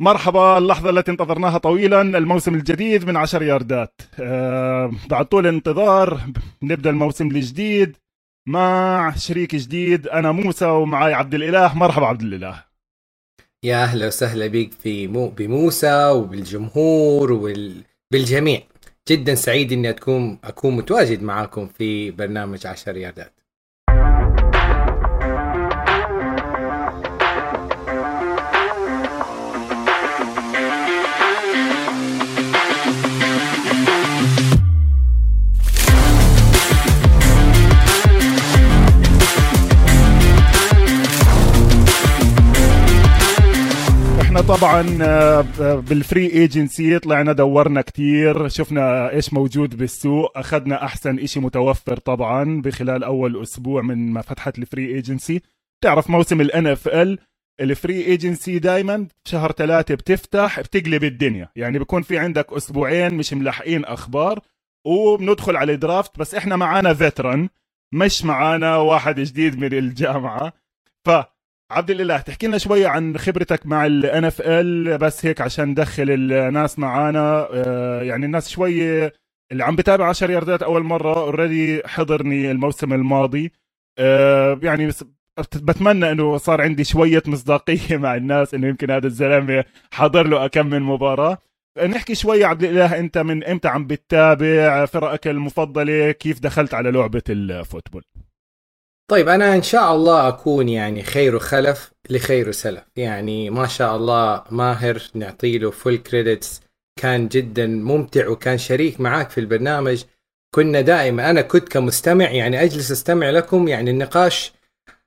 مرحبا اللحظة التي انتظرناها طويلا الموسم الجديد من عشر ياردات. أه بعد طول الانتظار نبدأ الموسم الجديد مع شريك جديد أنا موسى ومعي عبد الإله. مرحبا عبد الإله. يا أهلا وسهلا بك في مو بموسى وبالجمهور وبالجميع جدا سعيد إني اكون أكون متواجد معاكم في برنامج عشر ياردات. طبعا آه، بال free agency طلعنا دورنا كتير شفنا إيش موجود بالسوق أخذنا أحسن إشي متوفر طبعا بخلال أول أسبوع من ما فتحت ال free agency تعرف موسم ال NFL ال free agency دايما شهر ثلاثة بتفتح بتقلب الدنيا. يعني بكون في عندك أسبوعين مش ملحقين أخبار وبندخل على draft بس إحنا معانا veteran مش معانا واحد جديد من الجامعة. ف عبد الإله تحكي لنا شوي عن خبرتك مع ال NFL بس هيك عشان ندخل الناس معانا. آه، يعني الناس شوي اللي عم بتابع 10 ياردات أول مرة already حضرني الموسم الماضي. آه، يعني بتمنى إنه صار عندي شوية مصداقية مع الناس إنه يمكن هذا الزلمة حضر له كم من مباراة. نحكي شوي عبد الإله أنت من إمتى عم بتتابع؟ فرقك المفضلة كيف دخلت على لعبة ال football؟ طيب أنا إن شاء الله أكون يعني خير خلف لخير سلف. يعني ما شاء الله ماهر نعطي له full credits كان جدا ممتع وكان شريك معاك في البرنامج. كنا دائما أنا كنت كمستمع يعني أجلس أستمع لكم يعني النقاش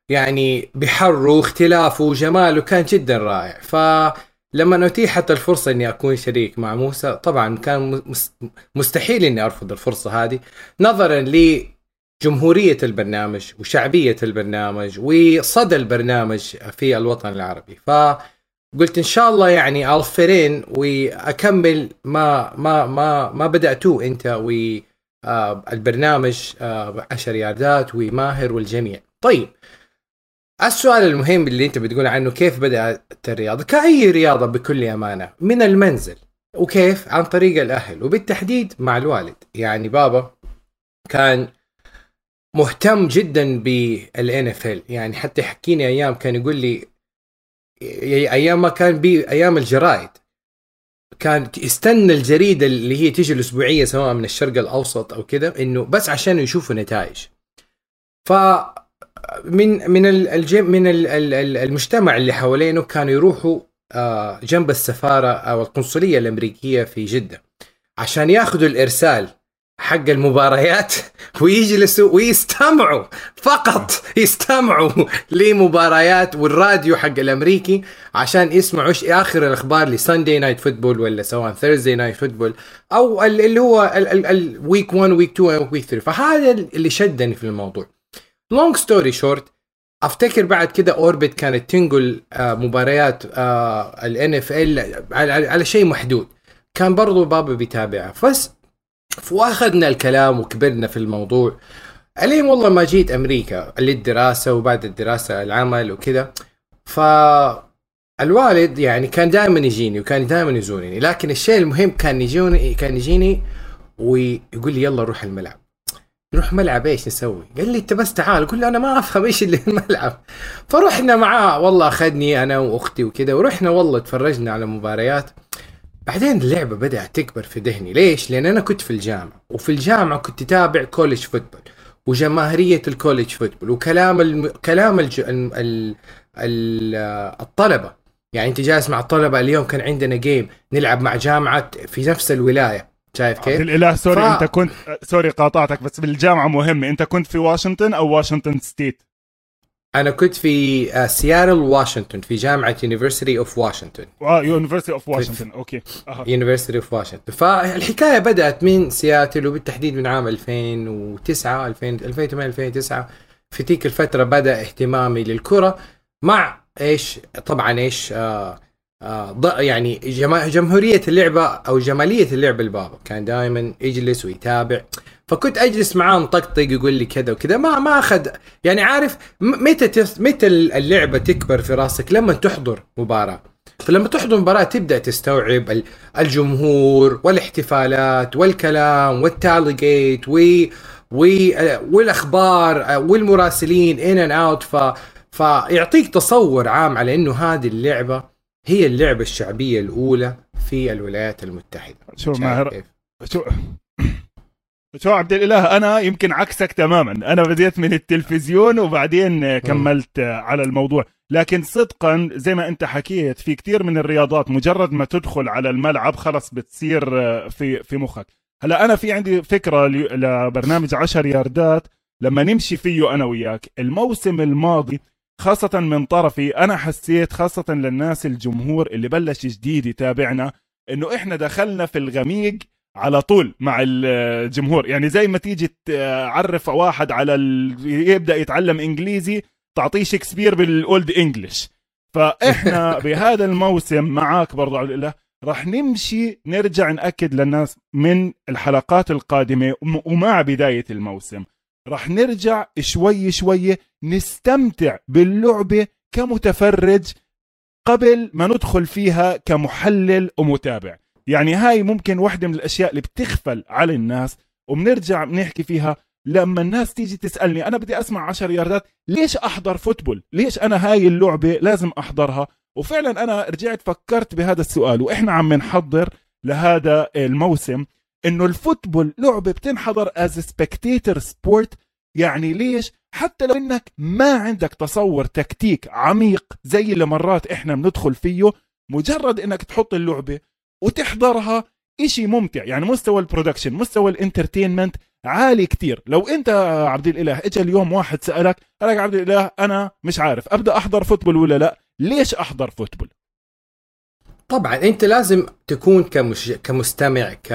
يعني بحرّه واختلافه وجماله كان جدا رائع. فلما اتيحت الفرصة إني أكون شريك مع موسى طبعا كان مستحيل إني أرفض الفرصة هذه. نظرا لي جمهورية البرنامج وشعبية البرنامج وصدى البرنامج في الوطن العربي. فقلت إن شاء الله يعني ألفرين وأكمل ما ما ما ما بدأتوه أنت والبرنامج آه، آه، عشر ياردات وماهر والجميع. طيب السؤال المهم اللي أنت بتقول عنه كيف بدأت الرياضة؟ كأي رياضة بكل أمانة من المنزل وكيف؟ عن طريق الأهل وبالتحديد مع الوالد. يعني بابا كان مهتم جدا بال NFL يعني حتى يحكيني أيام كان يقول لي أيام ما كان بي أيام الجرايد كان يستنى الجريدة اللي هي تيجي الأسبوعية سواء من الشرق الأوسط أو كذا إنه بس عشان يشوفوا نتائج. ف من من من المجتمع اللي حوالينه كانوا يروحوا آه، جنب السفارة أو القنصلية الأمريكية في جدة عشان ياخذوا الإرسال. حق المباريات ويجلسوا ويستمعوا فقط يستمعوا لمباريات والراديو حق الأمريكي عشان يسمعوا إيش آخر الأخبار ل Sunday Night Football ولا سواء Thursday Night Football أو اللي هو ال week 1 week 2 week 3 فهذا اللي شدني في الموضوع. long story short أفتكر بعد كده أوربت كانت تنقل آه، مباريات ال NFL على شيء محدود. كان برضو بابا بيتابعها. بس واخذنا الكلام وكبرنا في الموضوع. إلين والله ما جيت أمريكا للدراسة وبعد الدراسة العمل وكذا. ف الوالد يعني كان دائما يجيني وكان دائما يزورني لكن الشيء المهم كان يجوني كان يجيني ويقول لي يلا نروح الملعب. نروح ملعب إيش نسوي؟ قال لي أنت بس تعال. قول له أنا ما أفهم إيش اللي الملعب. فرحنا معاه. والله أخذني أنا وأختي وكذا ورحنا والله تفرجنا على مباريات. بعدين اللعبة بدأت تكبر في ذهني. ليش؟ لأن أنا كنت في الجامعة وفي الجامعة كنت اتابع college football وجماهيرية ال college football وكلام الم... كلام الج... ال... ال... ال... الطلبة. يعني أنت جالس مع الطلبة اليوم كان عندنا game نلعب مع جامعة في نفس الولاية. شايف كيف؟ الإله sorry ف... أنت كنت sorry قاطعتك بس بالجامعة مهمه أنت كنت في واشنطن أو واشنطن state أنا كنت في سياتل واشنطن في جامعة University of Washington آه University of Washington أوكي. University of Washington فالحكاية بدأت من سياتل وبالتحديد من عام 2009 2000 2008 2009 في تلك الفترة بدأ اهتمامي للكرة مع إيش؟ طبعا إيش؟ آه آه يعني جمهورية اللعبة أو جمالية اللعبه البابا. كان دائما يجلس ويتابع. فكنت أجلس معاه مطقطق يقول لي كذا وكذا. ما ما اخذ يعني عارف متى متى اللعبة تكبر في راسك؟ لما تحضر مباراة. فلما تحضر مباراة تبدأ تستوعب الجمهور والاحتفالات والكلام والتاليجيت و والأخبار والمراسلين in and out ف فيعطيك تصور عام على إنه هذه اللعبة هي اللعبة الشعبية الأولى في الولايات المتحدة. شو ماهر شو شو عبد الإله أنا يمكن عكسك تماما. أنا بديت من التلفزيون وبعدين كملت على الموضوع. لكن صدقا زي ما أنت حكيت في كثير من الرياضات مجرد ما تدخل على الملعب خلص بتصير في في مخك. هلا أنا في عندي فكرة لبرنامج 10 ياردات. لما نمشي فيه أنا وياك الموسم الماضي خاصة من طرفي أنا حسيت خاصة للناس الجمهور اللي بلش جديد يتابعنا إنه إحنا دخلنا في الغميق على طول مع الجمهور. يعني زي ما تيجي تعرف واحد على ال... يبدأ يتعلم إنجليزي تعطيه شكسبير بالأولد انجلش فإحنا بهذا الموسم معاك برضه عبد الله راح نمشي نرجع نأكد للناس من الحلقات القادمة ومع بداية الموسم. راح نرجع شوي شوي نستمتع باللعبة كمتفرج قبل ما ندخل فيها كمحلل ومتابع. يعني هاي ممكن واحدة من الأشياء اللي بتخفل على الناس وبنرجع بنحكي فيها لما الناس تيجي تسألني أنا بدي أسمع عشر ياردات ليش أحضر فوتبول؟ ليش أنا هاي اللعبة لازم أحضرها؟ وفعلا أنا رجعت فكرت بهذا السؤال وإحنا عم نحضر لهذا الموسم إنه ال football لعبة بتنحضر as spectator sport يعني ليش؟ حتى لو إنك ما عندك تصور تكتيك عميق زي اللي مرات إحنا بندخل فيه مجرد إنك تحط اللعبة وتحضرها إشي ممتع. يعني مستوى ال production مستوى ال entertainment عالي كتير. لو أنت عبد الإله اجى اليوم واحد سألك قال لك عبد الإله أنا مش عارف أبدأ أحضر football ولا لا؟ ليش أحضر football؟ طبعا أنت لازم تكون كمش... كمستمع ك...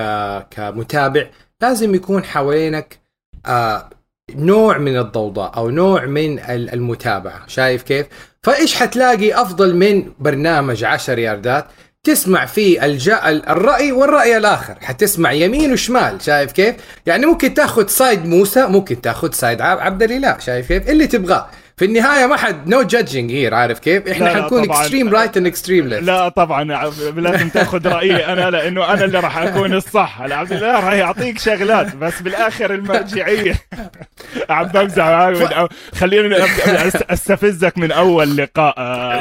كمتابع لازم يكون حوالينك آه نوع من الضوضاء أو نوع من المتابعة. شايف كيف؟ فإيش حتلاقي أفضل من برنامج 10 ياردات؟ تسمع فيه الجا الرأي والرأي الآخر. حتسمع يمين وشمال شايف كيف؟ يعني ممكن تاخذ side موسى ممكن تاخذ side عبد الإله شايف كيف؟ اللي تبغاه. في النهاية ما حد no judging here عارف كيف؟ إحنا حنكون extreme right and extreme left لا طبعا لازم تأخذ رأيي أنا لأنه أنا اللي راح أكون الصح عبد الله راح يعطيك شغلات بس بالآخر المرجعية. عم بمزح خليني أستفزك من أول لقاء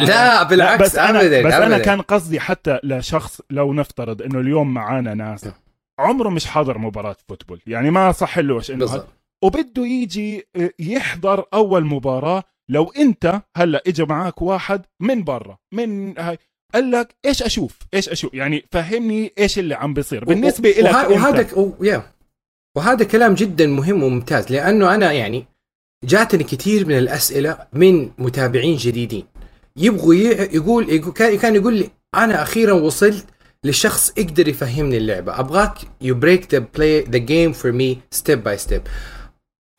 لا بالعكس بس أنا أبداً بس أبداً. أنا كان قصدي حتى لشخص لو نفترض إنه اليوم معانا ناس عمره مش حاضر مباراة فوتبول يعني ما صح لهش إنه وبده يجي آه، يحضر أول مباراة. لو أنت هلأ اجى معك واحد من برا من هاي قال لك إيش أشوف؟ إيش أشوف؟ يعني فهمني إيش اللي عم بيصير. بالنسبة لك وه... وهذا. وهذا كلام جدا مهم وممتاز لأنه أنا يعني جاتني كثير من الأسئلة من متابعين جديدين. يبغوا. يقول كان يقول لي أنا أخيرا وصلت لشخص يقدر يفهمني اللعبة. أبغاك you break the play the game for me step by step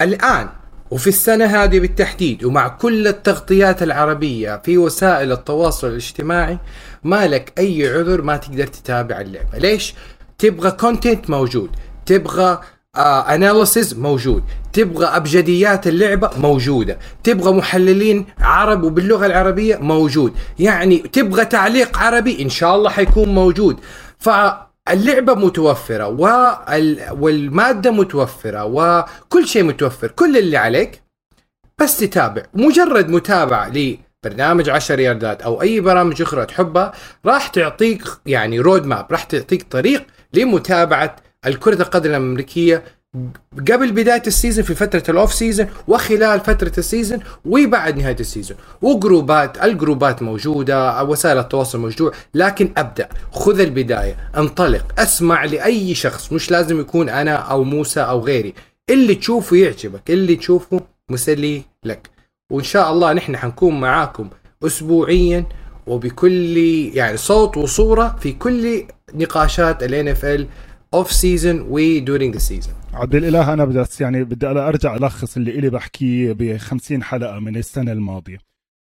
الآن وفي السنة هذه بالتحديد ومع كل التغطيات العربية في وسائل التواصل الاجتماعي ما لك أي عذر ما تقدر تتابع اللعبة. ليش؟ تبغى content موجود تبغى analysis uh, موجود تبغى أبجديات اللعبة موجودة تبغى محللين عرب وباللغة العربية موجود. يعني تبغى تعليق عربي إن شاء الله حيكون موجود. اللعبة متوفرة والمادة متوفرة وكل شيء متوفر كل اللي عليك بس تتابع. مجرد متابعة لبرنامج 10 ياردات أو أي برامج أخرى تحبها راح تعطيك يعني road map راح تعطيك طريق لمتابعة الكرة القدم الأمريكية قبل بداية ال season في فترة ال off season وخلال فترة ال season وبعد نهاية ال season. وجروبات الجروبات موجودة وسائل التواصل موجود لكن أبدأ. خذ البداية. انطلق. اسمع لأي شخص. مش لازم يكون أنا أو موسى أو غيري. اللي تشوفه يعجبك. اللي تشوفه مسلي لك. وإن شاء الله نحن حنكون معاكم اسبوعيا وبكل يعني صوت وصورة في كل نقاشات ال NFL off season و during the season عبد الإله أنا بدي يعني بدي أرجع ألخص اللي إلي بحكيه ب 50 حلقة من السنة الماضية.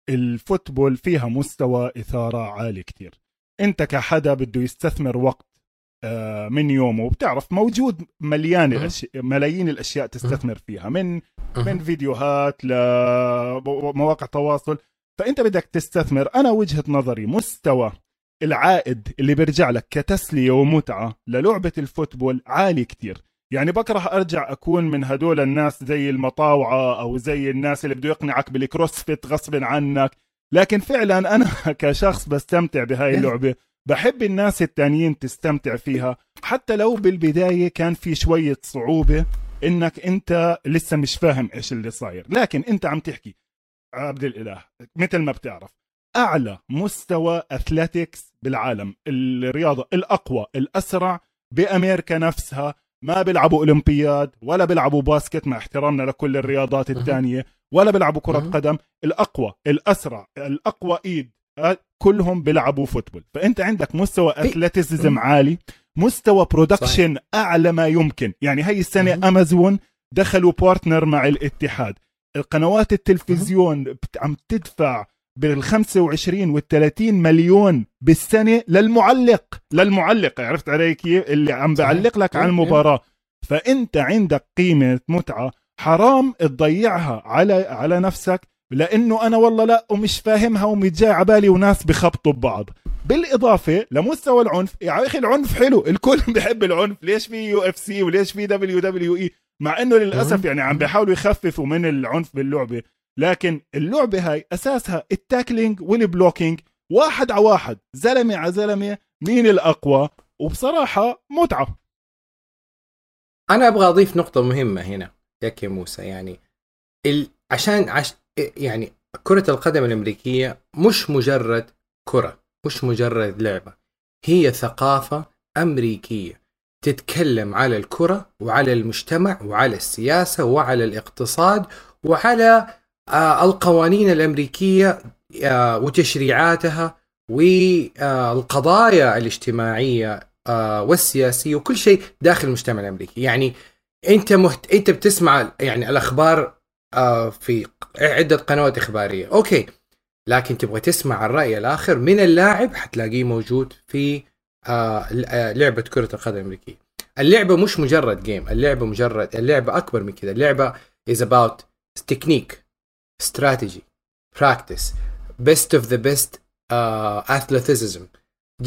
ال football فيها مستوى إثارة عالي كتير. أنت كحدا بده يستثمر وقت آه، من يومه وبتعرف موجود مليان الاشياء ملايين الأشياء تستثمر فيها من من فيديوهات لمواقع تواصل. فأنت بدك تستثمر. أنا وجهة نظري مستوى العائد اللي بيرجع لك كتسلية ومتعة للعبة ال football عالي كتير. يعني بكره أرجع أكون من هدول الناس زي المطاوعة أو زي الناس اللي بده يقنعك بال CrossFit غصب عنك. لكن فعلا أنا كشخص بستمتع بهاي اللعبة. بحب الناس التانيين تستمتع فيها. حتى لو بالبداية كان في شوية صعوبة إنك أنت لسه مش فاهم إيش اللي صاير. لكن أنت عم تحكي. عبد الإله مثل ما بتعرف أعلى مستوى اثليتكس بالعالم. الرياضة الأقوى الأسرع بأمريكا نفسها. ما بيلعبوا أولمبياد ولا بيلعبوا باسكت مع احترامنا لكل الرياضات الثانية ولا بيلعبوا كرة قدم. الأقوى الأسرع الأقوى إيد آه، كلهم بيلعبوا football. فأنت عندك مستوى athleticism عالي مستوى production أعلى ما يمكن. يعني هاي السنة امازون دخلوا partner مع الاتحاد. القنوات التلفزيون عم تدفع بال 25 وال 30 مليون بالسنة للمعلق. للمعلق. عرفت علي كيف؟ اللي عم بعلق لك على المباراة. فأنت عندك قيمة متعة. حرام تضيعها على على نفسك لأنه أنا والله لا ومش فاهمها ومش جاي عبالي وناس بخبطوا ببعض. بالإضافة لمستوى العنف. يا أخي العنف حلو. الكل بحب العنف. ليش في UFC وليش في WWE؟ مع إنه للأسف يعني عم بيحاولوا يخففوا من العنف باللعبة. لكن اللعبة هاي أساسها ال tackling وال blocking واحد على واحد زلمة على زلمة مين الأقوى؟ وبصراحة متعة. أنا أبغى أضيف نقطة مهمة هنا يا موسى يعني ال... عشان عش... يعني كرة القدم الأمريكية مش مجرد كرة مش مجرد لعبة هي ثقافة أمريكية تتكلم على الكرة وعلى المجتمع وعلى السياسة وعلى الاقتصاد وعلى القوانين الأمريكية آه، وتشريعاتها والقضايا الاجتماعية آه، والسياسية وكل شيء داخل المجتمع الأمريكي. يعني أنت مهت... أنت بتسمع يعني الأخبار في عدة قنوات إخبارية. أوكي. لكن تبغى تسمع الرأي الآخر من اللاعب حتلاقيه موجود في لعبة كرة القدم الأمريكية. اللعبة مش مجرد جيم اللعبة مجرد اللعبة أكبر من كذا اللعبة is about technique. Strategy practice best of the best uh, athleticism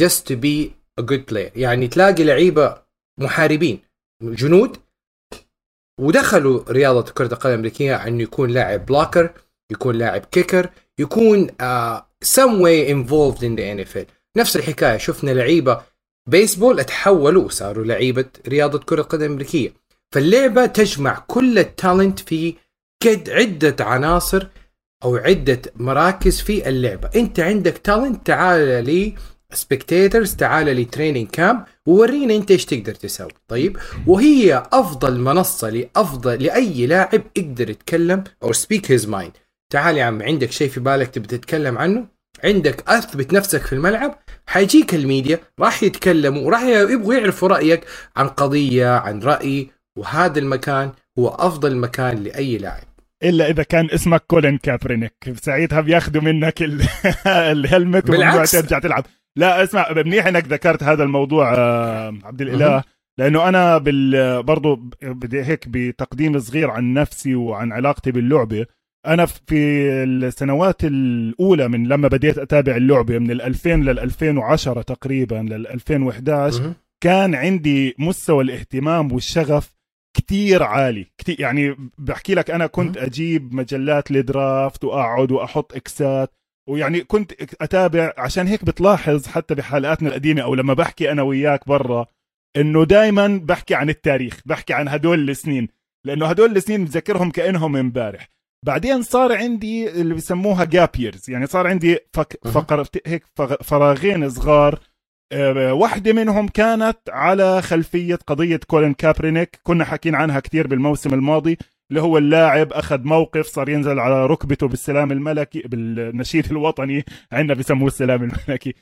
just to be a good player. يعني تلاقي لعيبة محاربين جنود ودخلوا رياضة كرة القدم الأمريكية أنه يكون لاعب بلوكر يكون لاعب كيكر يكون uh, some way involved in the NFL نفس الحكاية شفنا لعيبة بيسبول تحولوا وصاروا لعيبة رياضة كرة القدم الأمريكية. فاللعبة تجمع كل ال talent في عدة عناصر أو عدة مراكز في اللعبة. أنت عندك talent تعال لي spectators تعال لي training camp وورينا أنت إيش تقدر تسوي. طيب؟ وهي أفضل منصة لأفضل لأي لاعب يقدر يتكلم أو speak his mind تعال يا عم عندك شيء في بالك تبي تتكلم عنه؟ عندك اثبت نفسك في الملعب؟ حيجيك الميديا راح يتكلموا وراح يبغوا يعرفوا رأيك عن قضية عن رأي وهذا المكان هو أفضل مكان لأي لاعب. إلا إذا كان اسمك كولين كابرينيك. ساعتها بياخذوا منك الهلمت وممنوع ترجع تلعب. لا اسمع منيح إنك ذكرت هذا الموضوع آه، عبد الإله لأنه أنا بال برضه بدي هيك بتقديم صغير عن نفسي وعن علاقتي باللعبة. أنا في السنوات الأولى من لما بديت أتابع اللعبة من ال 2000 لل 2010 تقريبا لل 2011 كان عندي مستوى الاهتمام والشغف كتير عالي. كتير يعني بحكي لك أنا كنت أجيب مجلات لدرافت وأقعد وأحط إكسات ويعني كنت أتابع عشان هيك بتلاحظ حتى بحلقاتنا القديمة أو لما بحكي أنا وياك برا إنه دائما بحكي عن التاريخ بحكي عن هدول السنين لأنه هدول السنين بذكرهم كأنهم امبارح. بعدين صار عندي اللي بسموها جاب ييرز يعني صار عندي فك فقر هيك فراغين صغار واحدة منهم كانت على خلفية قضية كولين كابرينيك. كنا حكينا عنها كثير بالموسم الماضي اللي هو اللاعب أخذ موقف صار ينزل على ركبته بالسلام الملكي بالنشيد الوطني عندنا بسموه السلام الملكي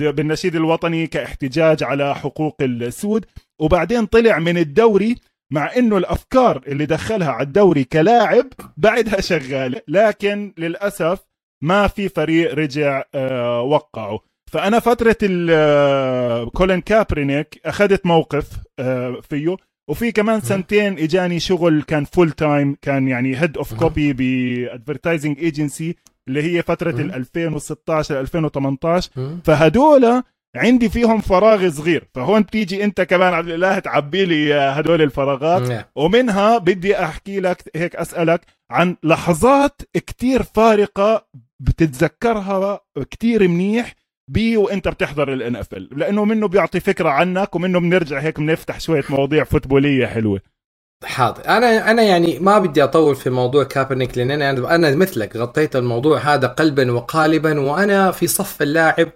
بالنشيد الوطني كاحتجاج على حقوق السود. وبعدين طلع من الدوري مع إنه الأفكار اللي دخلها على الدوري كلاعب بعدها شغالة. لكن للأسف ما في فريق رجع آه، وقعه. فأنا فترة آه، كولين كابرينيك أخذت موقف آه، فيه وفي كمان سنتين إجاني شغل كان full time كان يعني head of copy ب advertising agency اللي هي فترة ال 2016 2018 فهدول عندي فيهم فراغ صغير. فهون تيجي أنت كمان عبد الإله تعبي لي هدول الفراغات. نعم. ومنها بدي أحكي لك هيك أسألك عن لحظات كتير فارقة بتتذكرها كتير منيح بي وإنت بتحضر ال NFL لأنه منه بيعطي فكرة عنك ومنه بنرجع هيك بنفتح شوية مواضيع فوتبولية حلوة. حاضر. أنا أنا يعني ما بدي أطول في موضوع Kaepernick لأن أنا أنا مثلك غطيت الموضوع هذا قلبا وقالبا وأنا في صف اللاعب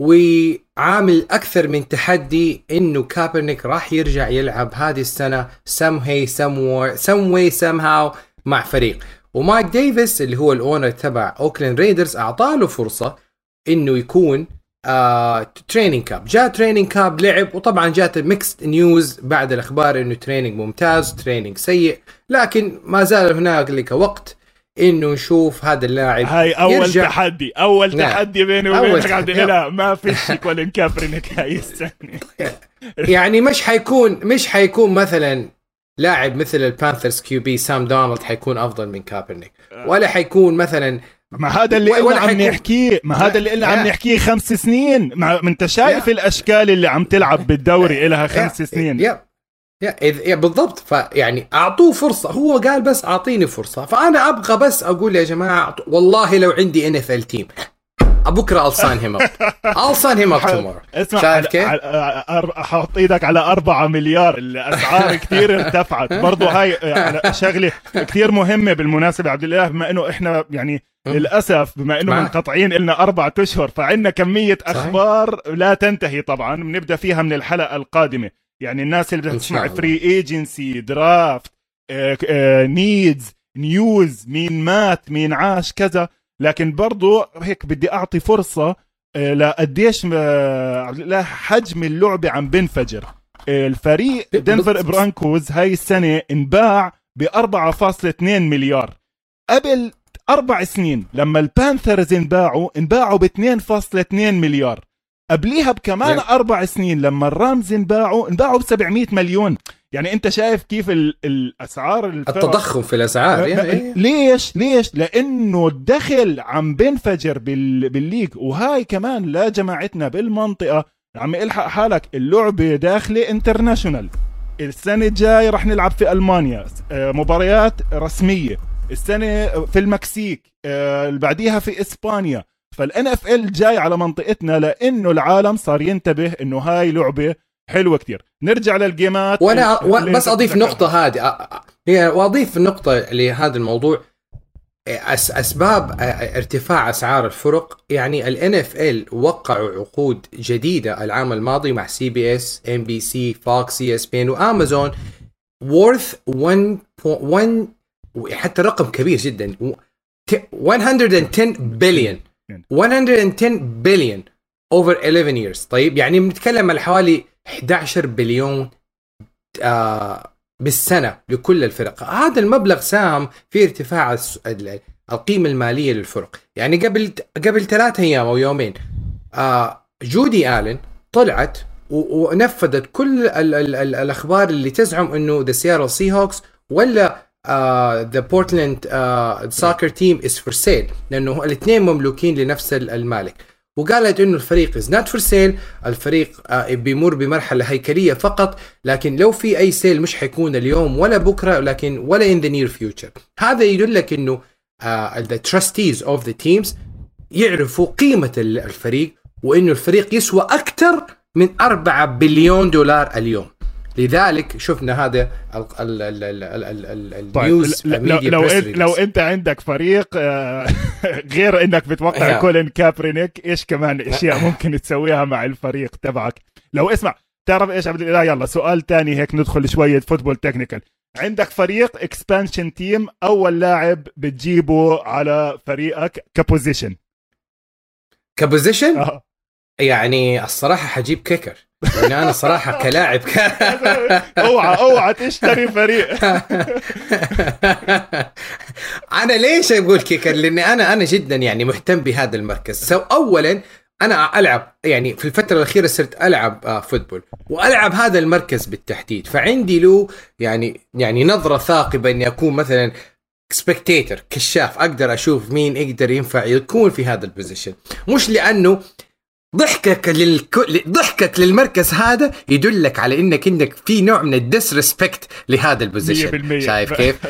وعامل أكثر من تحدي إنه Kaepernick راح يرجع يلعب هذه السنة some، هي some، some way somehow مع فريق. ومارك ديفيس اللي هو ال owner تبع Oakland Raiders اعطاه له فرصة إنه يكون آه training camp جاء training camp لعب وطبعا جات mixed news بعد الأخبار إنه training ممتاز training سيء. لكن ما زال هنالك وقت إنه نشوف هذا اللاعب هاي أول يرجع. تحدي أول نعم. تحدي بيني وبينك عبد. الاله ما فيش Colin Kaepernick هاي السنة يعني مش حيكون مش حيكون مثلا لاعب مثل ال Panthers QB Sam Darnold حيكون أفضل من Kaepernick. ولا حيكون مثلا ما هذا اللي قلنا عم نحكيه ما هذا اللي قلنا عم. نحكيه خمس سنين. ما أنت شايف لا. الأشكال اللي عم تلعب بالدوري إلها خمس سنين. يا. يا. إذ- يا بالضبط. فيعني أعطوه فرصة. هو قال بس أعطيني فرصة. فأنا أبغى بس أقول يا جماعة والله لو عندي NFL team بكرة I'll sign him up. Tomorrow. اسمع شايف كيف؟ حط إيدك على أربعة مليار. الأسعار كثير ارتفعت. برضه هاي يعني شغلة كثير مهمة بالمناسبة عبد الاله بما إنه إحنا يعني للأسف بما إنه. منقطعين لنا أربعة أشهر فعندنا كمية صحيح. أخبار لا تنتهي طبعا بنبدأ فيها من الحلقة القادمة يعني الناس اللي بتسمع الله. free agency draft needs news مين مات مين عاش كذا لكن برضو هيك بدي أعطي فرصة آه، لقديش آه، حجم اللعبة عم بنفجر الفريق Denver. Broncos هاي السنة انباع ب 4.2 مليار قبل أربع سنين. لما ال Panthers انباعوا انباعوا ب 2.2 مليار. قبليها بكمان. أربع سنين لما ال Rams انباعوا انباعوا ب 700 مليون. يعني أنت شايف كيف ال- الأسعار الفرق التضخم في الأسعار يعني. ليش؟ ليش؟ لأنه الدخل عم بينفجر بال... بال league. وهاي كمان لا جماعتنا بالمنطقة عم الحق حالك. اللعبة داخلة international السنة الجاي رح نلعب في ألمانيا. آه، مباريات رسمية. السنة في المكسيك آه، اللي بعديها في إسبانيا. فال NFL جاي على منطقتنا لأنه العالم صار ينتبه إنه هاي لعبة حلوة كتير. نرجع للجيمات. وأنا و- بس أضيف. نقطة هذه. أ- هي وأضيف النقطه لهذا الموضوع. أس أسباب ارتفاع أسعار الفرق. يعني ال NFL وقعوا عقود جديدة العام الماضي مع سي بي اس ام بي سي فوكس سي اس بي ان وامازون worth 1.1 حتى رقم كبير جدا. و- ت- 110 بليون 110 billion over 11 years. طيب يعني بنتكلم على حوالي 11 بليون آه بالسنة لكل الفرق. هذا المبلغ ساهم في ارتفاع القيمة المالية للفرق. يعني قبل قبل ثلاثة أيام أو يومين آه جودي آلن طلعت ونفذت كل ال ال ال الأخبار اللي تزعم إنه the Seattle Seahawks ولا the Portland soccer team is for sale لأنه الاثنين مملوكين لنفس ال- المالك. وقالت إنه الفريق is not for sale الفريق آه، بيمر بمرحلة هيكلية فقط لكن لو في أي sale مش حيكون اليوم ولا بكرة لكن ولا in the near future هذا يدلك إنه the trustees of the teams يعرفوا قيمة ال- الفريق وإنه الفريق يسوى أكثر من 4 بليون دولار اليوم. لذلك شفنا هذا ال- ال- ال- ال- ال- ال- ال- طيب لو لو, لو. أنت عندك فريق آه، غير إنك بتوقع يا. Colin Kaepernick إيش كمان أشياء ممكن تسويها مع الفريق تبعك لو اسمع تعرف إيش عبد الإله يلا سؤال تاني هيك ندخل شوية football technical عندك فريق expansion team أول لاعب بتجيبه على فريقك ك position ك position آه. يعني الصراحة حجيب kicker يعني أنا صراحة كلاعب. اوعى أوعى تشتري فريق. أنا ليش أقول kicker لأني أنا أنا جدا يعني مهتم بهذا المركز. so اولا أنا العب يعني في الفترة الأخيرة صرت ألعب آه football وألعب هذا المركز بالتحديد. فعندي له يعني يعني نظرة ثاقبة إني أكون مثلا spectator كشاف أقدر أشوف مين يقدر ينفع يكون في هذا ال position مش لأنه ضحكك للكل ضحكك للمركز هذا يدلك على إنك إنك في نوع من ال disrespect لهذا ال position. شايف كيف؟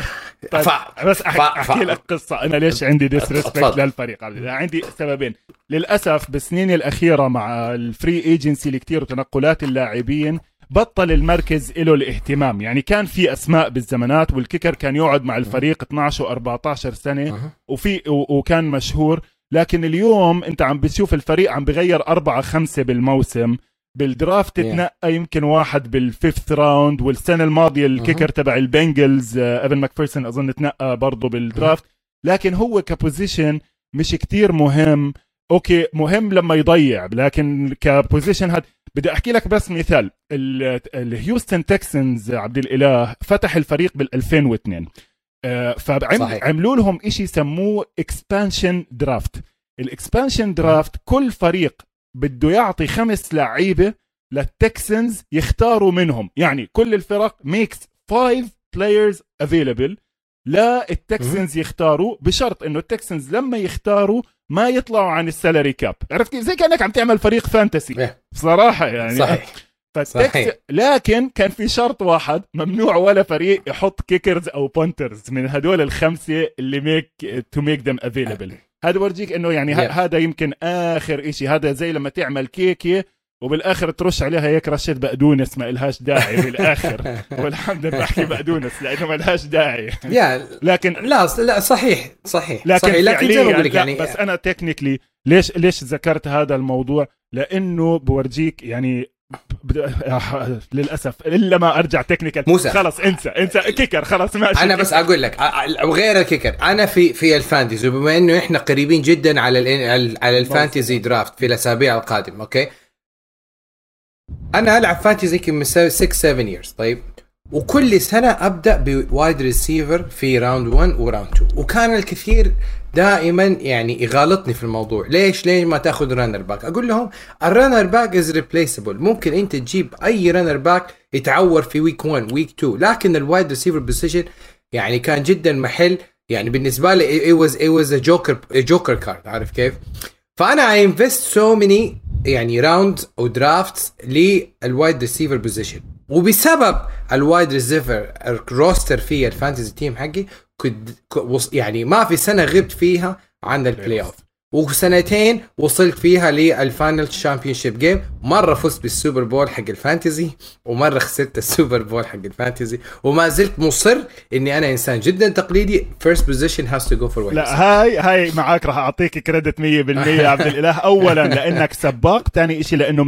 طيب ف... بس احكي, ف... أحكي لك قصة. أنا ليش عندي disrespect للفريق؟ عندي سببين. للأسف بالسنين الأخيرة مع ال free agency اللي كثير وتنقلات اللاعبين بطل المركز له الاهتمام. يعني كان في أسماء بالزمانات وال kicker كان يقعد مع الفريق 12 و14 سنة وفي وكان مشهور لكن اليوم انت عم بتشوف الفريق عم بغير أربعة خمسة بالموسم. بال draft تنقى يمكن واحد بال fifth round والسنة الماضية ال kicker تبع ال Bengals Evan McPherson أظن تنقى برضه بال draft. لكن هو ك position مش كتير مهم. okay مهم لما يضيع لكن ك position هاد بدي أحكي لك بس مثال. ال Houston Texans عبد الإله فتح الفريق بال 2002 فعملوا لهم شيء سموه expansion draft ال expansion draft كل فريق بده يعطي خمس لعيبة لل Texans يختاروا منهم. يعني كل الفرق makes five players available لل Texans يختاروا بشرط إنه ال Texans لما يختاروا ما يطلعوا عن ال salary cap عرفت كيف؟ زي كأنك عم تعمل فريق fantasy بصراحة يعني. صحيح. صحيح. لكن كان في شرط واحد ممنوع ولا فريق يحط kickers أو punters من هدول الخمسة اللي make to make them available هذا بورجيك إنه يعني yeah. هذا يمكن آخر إشي. هذا زي لما تعمل كيكة وبالآخر ترش عليها هيك رشه بقدونس ما إلهاش داعي بالآخر. والحمد لله بحكي بقدونس لأنه ما لهاش داعي. لكن لا لا صحيح صحيح. لكن صحيح. لكن زي ما بقول يعني. بس أنا technically ليش ليش ذكرت هذا الموضوع؟ لأنه بورجيك يعني للأسف إلا ما أرجع technical موسى. خلص انسى انسى. kicker خلاص ماشي. أنا بس أقول لك وغير ال kicker أنا في في ال fantasy وبما إنه إحنا قريبين جدا على على ال fantasy draft في الأسابيع القادمة okay؟ أنا ألعب fantasy يمكن من 6 7 years طيب؟ وكل سنة أبدأ ب wide receiver في round 1 و round 2 وكان الكثير دائما يعني يغالطني في الموضوع. ليش؟ ليش ما تأخذ running back أقول لهم ال running back is replaceable ممكن أنت تجيب أي running back يتعور في week 1 week 2 لكن ال wide receiver position يعني كان جدا محل. يعني بالنسبة لي was it was a joker a joker card. عارف كيف؟ فأنا I invest so many يعني round أو drafts لل wide receiver position وبسبب ال wide receiver ال roster في ال fantasy team حقي كنت يعني ما في سنة غبت فيها عن ال playoff وسنتين وصلت فيها لل final championship game مرة فزت بال Super Bowl حق ال fantasy ومرة خسرت ال Super Bowl حق ال fantasy وما زلت مصر إني أنا إنسان جدا تقليدي. first position has to go for لا هاي هاي معك راح أعطيك credit 100% عبد الإله. اولا لأنك سباق. ثاني شيء لأنه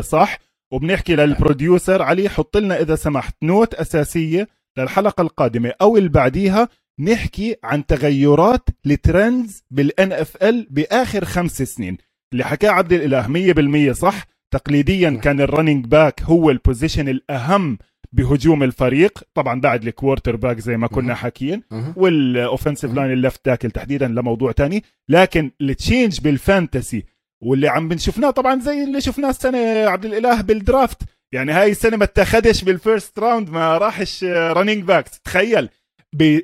100% صح. وبنحكي لل producer علي حط لنا إذا سمحت note أساسية للحلقه القادمة أو اللي بعديها نحكي عن تغيرات ال trends بال NFL بآخر خمس سنين. اللي حكاه عبد الإله 100% صح؟ تقليديا كان ال running back هو ال position الأهم بهجوم الفريق. طبعا بعد ال quarterback زي ما كنا حاكيين. وال offensive line ال left tackle تحديدا لموضوع تاني. لكن ال change بال fantasy واللي عم بنشوفناه طبعا زي اللي شفناه السنة عبد الإله بال draft يعني هاي السنة ما اتخذش بال first round ما راحش running backs تخيل.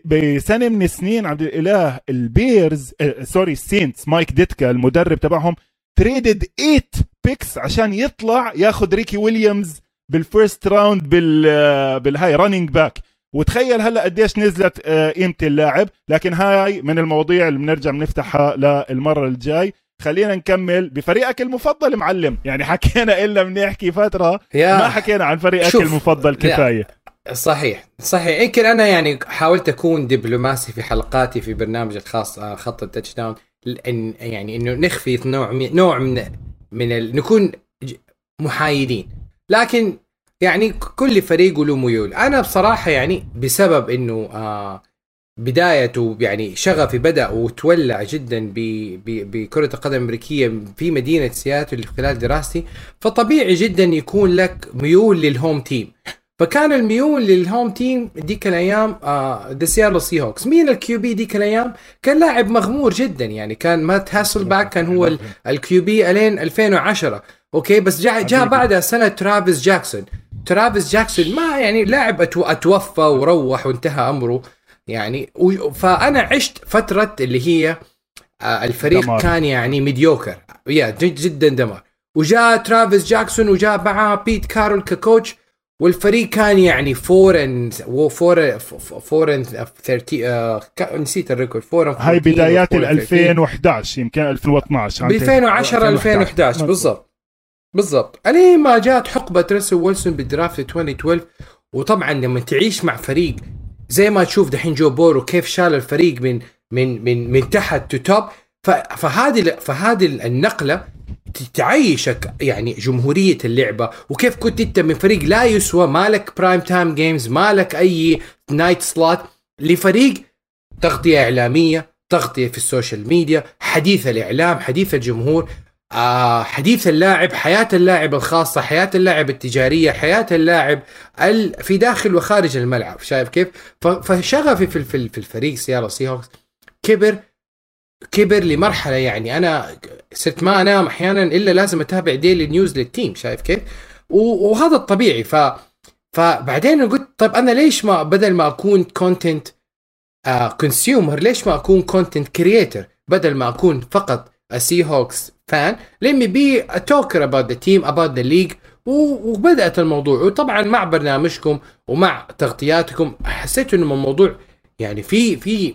بسنة من السنين عبد الإله ال Bears آه sorry ال Saints مايك ديتكا المدرب تبعهم traded 8 picks عشان يطلع ياخذ ريكي ويليامز بال first round بال بالهاي running back وتخيل هلا قديش نزلت آه قيمة اللاعب. لكن هاي من المواضيع اللي بنرجع بنفتحها للمرة الجاي. خلينا نكمل بفريقك المفضل معلم. يعني حكينا إلا بنحكي فترة ما حكينا عن فريقك شوف. المفضل كفاية. صحيح صحيح. يمكن أنا يعني حاولت أكون دبلوماسي في حلقاتي في برنامج الخاص آه، خط ال touchdown. يعني إنه نخفي نوع من نوع من من ال... نكون محايدين. لكن يعني كل فريق له ميول. أنا بصراحة يعني بسبب إنه آه بدايته يعني شغفي بدأ وتولع جدا بكرة القدم الأمريكية في مدينة سياتل خلال دراستي فطبيعي جدا يكون لك ميول لل home team. فكان الميول لل home team ديك الأيام the Seattle Seahawks مين ال QB ديك الأيام؟ كان لاعب مغمور جدا يعني كان مات هاسلباك كان هو ال QB الين 2010 okay بس جاء جاء بعدها سنة تارفاريس جاكسون. تارفاريس جاكسون ما يعني لاعب أتوفى وروح وانتهى أمره. يعني فأنا عشت فترة اللي هي آه، الفريق دمار. كان يعني mediocre يا جد جدا دمار. وجاء تارفاريس جاكسون وجاء معاه بيت كارول ك coach والفريق كان يعني four and four four and 30 نسيت ال record. four هاي بدايات ال 2011 يمكن 2012 ب 2010 2011 بالضبط. بالضبط. الين ما جات حقبة رسل ويلسون بال draft 2012 وطبعا لما تعيش مع فريق زي ما تشوف دحين جو بورو كيف شال الفريق من من من من تحت to top فهذه فهذه النقلة تعيشك يعني جمهورية اللعبة. وكيف كنت أنت من فريق لا يسوى مالك prime time games مالك أي night slot لفريق تغطية إعلامية تغطية في ال social media حديث الإعلام حديث الجمهور. آه حديث اللاعب حياة اللاعب الخاصة حياة اللاعب التجارية حياة اللاعب في داخل وخارج الملعب شايف كيف فشغفي في في الفريق Seattle Seahawks كبر كبر لمرحلة يعني أنا صرت ما أنام أحيانا إلا لازم أتابع daily news لل team شايف كيف؟ وهذا الطبيعي ف فبعدين قلت طيب أنا ليش ما بدل ما أكون content consumer ليش ما أكون content creator بدل ما أكون فقط سي هوكس fan let's talk about the team about the league. وبدأت الموضوع. وطبعا مع برنامجكم ومع تغطياتكم حسيت إنه الموضوع يعني في في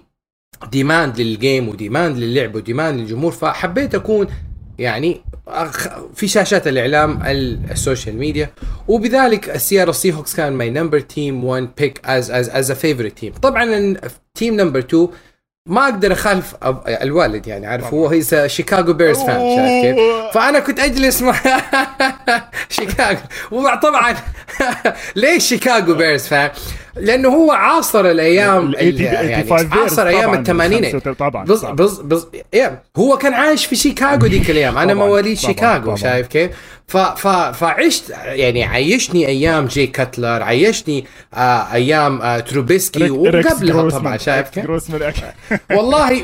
demand لل game و demand للعب و demand للجمهور. فحبيت أكون يعني في شاشات الإعلام ال social media. وبذلك السيارة سي هوكس كان my number team 1 pick as as as a favorite team طبعا team number 2 ما أقدر أخالف الوالد يعني عارف هو he's شيكاغو بيرز fan شايف كيف؟ فأنا كنت أجلس مع شيكاغو وطبعا ليش شيكاغو بيرز fan؟ لأنه هو عاصر الأيام يعني عاصر أيام الثمانينات طبعا because because because هو كان عايش في شيكاغو ديك الأيام. أنا مواليد شيكاغو شايف كيف؟ ف ف فعشت يعني عيشني أيام جي كاتلر عيشني آه أيام آه تروبيسكي وقبلها طبعا شايف كيف؟ والله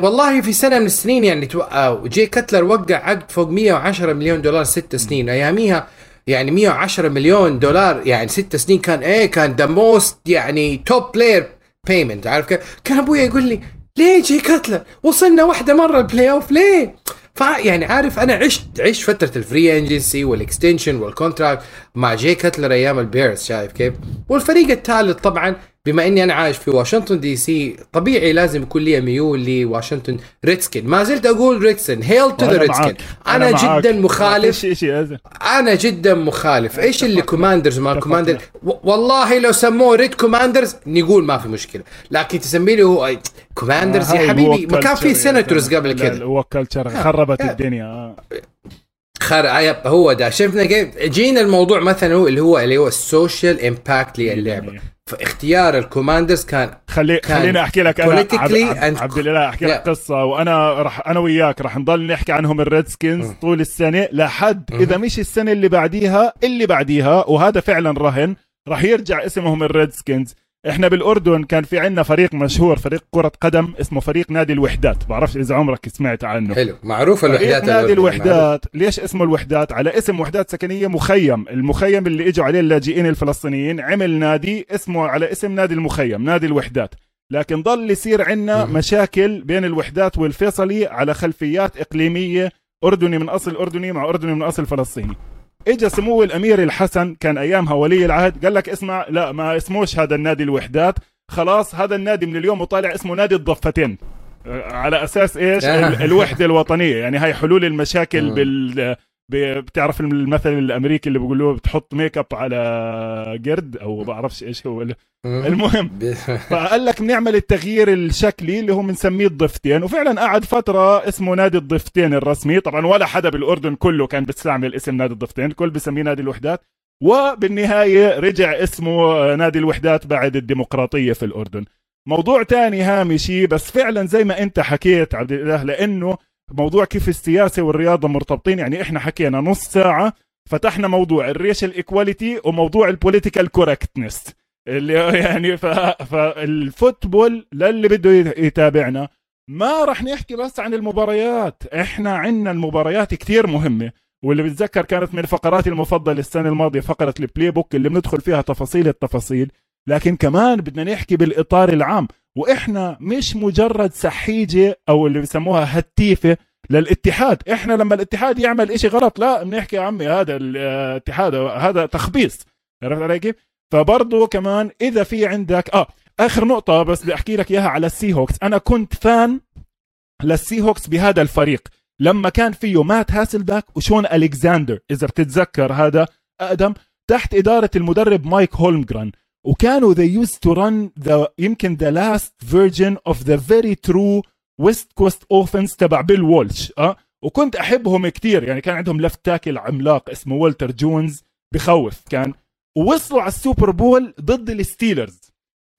والله في سنة من السنين يعني آه، جي كاتلر وقع عقد فوق 110 مليون دولار ست سنين. أياميها يعني 110 مليون دولار يعني ست سنين كان إيه كان the most يعني top player payment عارف كيف؟ كان أبويا يقول لي ليه جي كاتلر وصلنا واحدة مرة ال playoff ليه؟ فيعني عارف أنا عشت عشت فترة ال free agency وال extension وال contract مع جي كاتلر أيام البيرز شايف كيف؟ والفريق الثالث طبعا بما إني أنا عايش في واشنطن دي سي طبيعي لازم يكون لي ميول لواشنطن ريدسكن ما زلت أقول ريدسكن hail to the ريدسكن أنا, أنا جدا مخالف. أنا جدا مخالف. إيش اللي كوماندرز ما كوماندر والله لو سموه ريد كوماندرز نقول ما في مشكلة. لكن تسمي لي هو كوماندرز يا حبيبي ما كان في سيناتورز قبل كده. woke culture خربت الدنيا. خر هو ده. شفنا كيف؟ جينا الموضوع مثلا هو اللي هو اللي هو ال social impact للعبة. فاختيار الكوماندرز كان خلي كان خليني أحكي لك أنا. عبد, عبد الله أحكي لك قصة. وأنا راح أنا وياك راح نضل نحكي عنهم الريدسكنز طول السنة لحد إذا مش السنة اللي بعديها اللي بعديها وهذا فعلا رهن راح يرجع اسمهم الريدسكنز إحنا بالأردن كان في عندنا فريق مشهور فريق كرة قدم اسمه فريق نادي الوحدات. بعرفش إذا عمرك سمعت عنه. حلو. معروف الوحدات نادي الوحدات. معروف. ليش اسمه الوحدات؟ على اسم وحدات سكنية مخيم. المخيم اللي إجوا عليه اللاجئين الفلسطينيين عمل نادي اسمه على اسم نادي المخيم نادي الوحدات. لكن ضل يصير عندنا مشاكل بين الوحدات والفيصلي على خلفيات إقليمية أردني من أصل أردني مع أردني من أصل فلسطيني. اجى سمو الأمير الحسن كان أيامها ولي العهد قال لك اسمع لا ما اسموش هذا النادي الوحدات. خلاص هذا النادي من اليوم وطالع اسمه نادي الضفتين. على أساس إيش؟ الوحدة الوطنية. يعني هاي حلول المشاكل بال بتعرف المثل الأمريكي اللي بيقولوه بتحط ميك اب على قرد؟ أو بعرفش إيش هو المهم. فقال لك بنعمل التغيير الشكلي اللي هو بنسميه الضفتين. وفعلا قعد فترة اسمه نادي الضفتين الرسمي. طبعا ولا حدا بالأردن كله كان بيستعمل اسم نادي الضفتين. الكل بسميه نادي الوحدات. وبالنهاية رجع اسمه نادي الوحدات بعد الديمقراطية في الأردن. موضوع تاني هامشي. بس فعلا زي ما أنت حكيت عبد الاله لأنه موضوع كيف السياسة والرياضة مرتبطين يعني إحنا حكينا نص ساعة فتحنا موضوع ال racial equality وموضوع ال political correctness اللي يعني فال football للي بده يتابعنا. ما راح نحكي بس عن المباريات إحنا عندنا المباريات كتير مهمة. واللي بتذكر كانت من فقراتي المفضلة السنة الماضية فقرة ال playbook اللي بندخل فيها تفاصيل التفاصيل. لكن كمان بدنا نحكي بالإطار العام. وإحنا مش مجرد سحيجة أو اللي بسموها هتيفة للاتحاد. إحنا لما الاتحاد يعمل إشي غلط لا بنحكي يا عمي هذا الاتحاد هذا تخبيص. عرفت علي كيف؟ فبرضه كمان إذا في عندك آه آخر نقطة بس بدي أحكي لك إياها على السي هوكس أنا كنت fan للسي هوكس بهذا الفريق. لما كان فيه مات هاسلبك وشون الكساندر إذا بتتذكر هذا أقدم تحت إدارة المدرب مايك هولمجران وكانوا they used to run the يمكن the last version of the very true west coast offense تبع بيل وولش آه وكنت أحبهم كثير يعني كان عندهم left tackle عملاق اسمه والتر جونز بخوف كان ووصلوا على السوبر بول ضد الستيلرز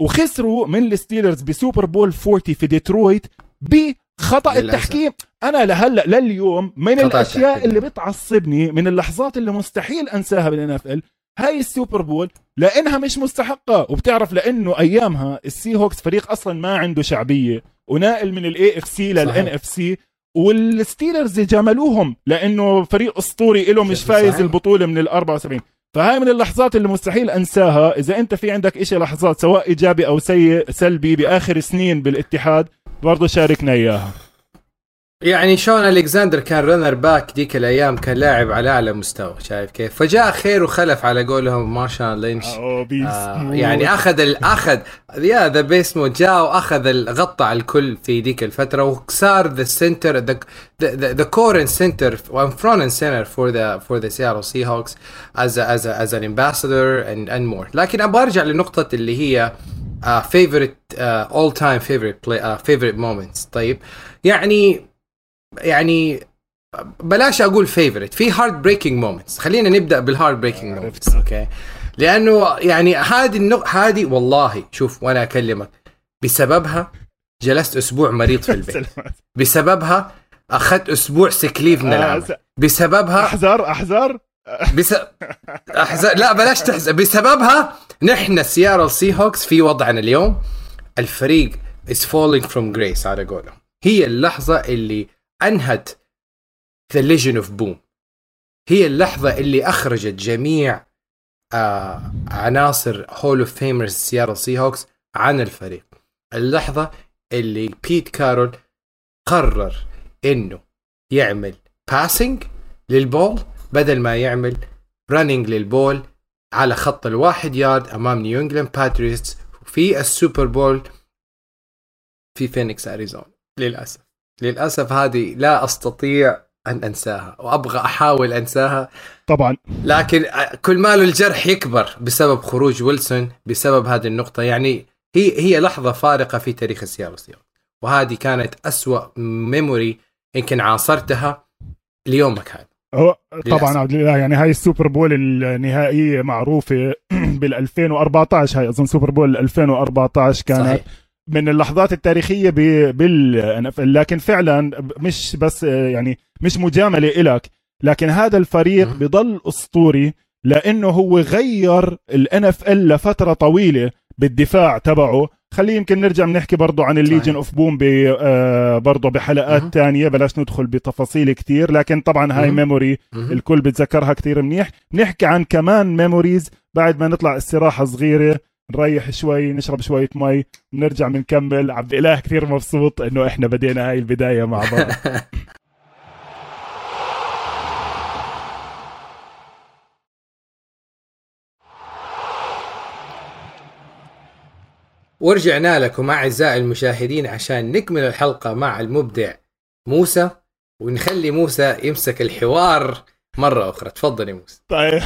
وخسروا من الستيلرز بسوبر بول 40 في ديترويت بخطأ للأسف. التحكيم أنا لهلأ لليوم من الأشياء التحكيم. اللي بتعصبني من اللحظات اللي مستحيل أنساها بالان اف ال هاي السوبر بول لإنها مش مستحقة وبتعرف لإنه أيامها السي هوكس فريق أصلا ما عنده شعبية وناقل من الاي اف سي للان اف سي والستيلرز جاملوهم لإنه فريق أسطوري له مش فايز صحيح. البطولة من ال 74 فهاي من اللحظات اللي مستحيل أنساها. إذا أنت في عندك إشي لحظات سواء إيجابي أو سيء سلبي بآخر سنين بالاتحاد برضه شاركنا إياها. يعني شون الكساندر كان running back ديك الأيام كان لاعب على أعلى مستوى شايف كيف؟ فجاء خير وخلف على قولهم مارشال لينش. آه يعني أخذ أخذ يا the beast mode جاء وأخذ غطى على الكل في ديك الفترة وصار the center the core and center and front for the for the Seattle Seahawks as a, as a, as an ambassador and and more. لكن أبغى أرجع لنقطة اللي هي favorite all time favorite play favorite moments طيب يعني يعني بلاش أقول favorite في heartbreaking moments خلينا نبدأ بال heartbreaking moments okay؟ لأنه يعني هذه النق... هذه والله شوف وأنا أكلمك بسببها جلست أسبوع مريض في البيت. بسببها أخذت أسبوع sick leave من العمل. آه، بسببها أحذر أحذر. بس احزن لا بلاش تحزن بسببها نحن سياتل سي هوكس في وضعنا اليوم الفريق is falling from grace على قولهم. هي اللحظة اللي أنهت the Legion of Boom هي اللحظة اللي أخرجت جميع آه عناصر Hall of Famers سياتل سي هوكس عن الفريق. اللحظة اللي بيت كارول قرر إنه يعمل passing للبول بدل ما يعمل running للبول على خط الواحد يارد أمام نيو انجلاند باتريوتس في ال Super Bowl في فينيكس اريزونا للأسف. للأسف هذه لا أستطيع أن أنساها وأبغى أحاول أنساها. طبعا. لكن كل ما له الجرح يكبر بسبب خروج ويلسون بسبب هذه النقطة. يعني هي هي لحظة فارقة في تاريخ السياتل وهذه كانت أسوأ memory يمكن عاصرتها ليومك هذا هو طبعا عبد الله يعني هاي ال Super Bowl النهائية معروفة بال 2014 هاي أظن Super Bowl 2014 كانت صحيح. من اللحظات التاريخية بال لكن فعلا مش بس يعني مش مجاملة إلك لكن هذا الفريق بضل أسطوري لأنه هو غير ال NFL لفترة طويلة بالدفاع تبعه. خليه يمكن نرجع بنحكي برضه عن ال Legion of Boom برضه بحلقات تانية. بلاش ندخل بتفاصيل كتير لكن طبعا هاي memory الكل بتذكرها كتير منيح. نحكي عن كمان memories بعد ما نطلع استراحة صغيرة. نريح شوي نشرب شوية مي ونرجع بنكمل عبد الإله كثير مبسوط إنه إحنا بدينا هاي البداية مع بعض. ورجعنا لكم أعزائي المشاهدين عشان نكمل الحلقة مع المبدع موسى ونخلي موسى يمسك الحوار. مرة أخرى. تفضل يا موسى. طيب.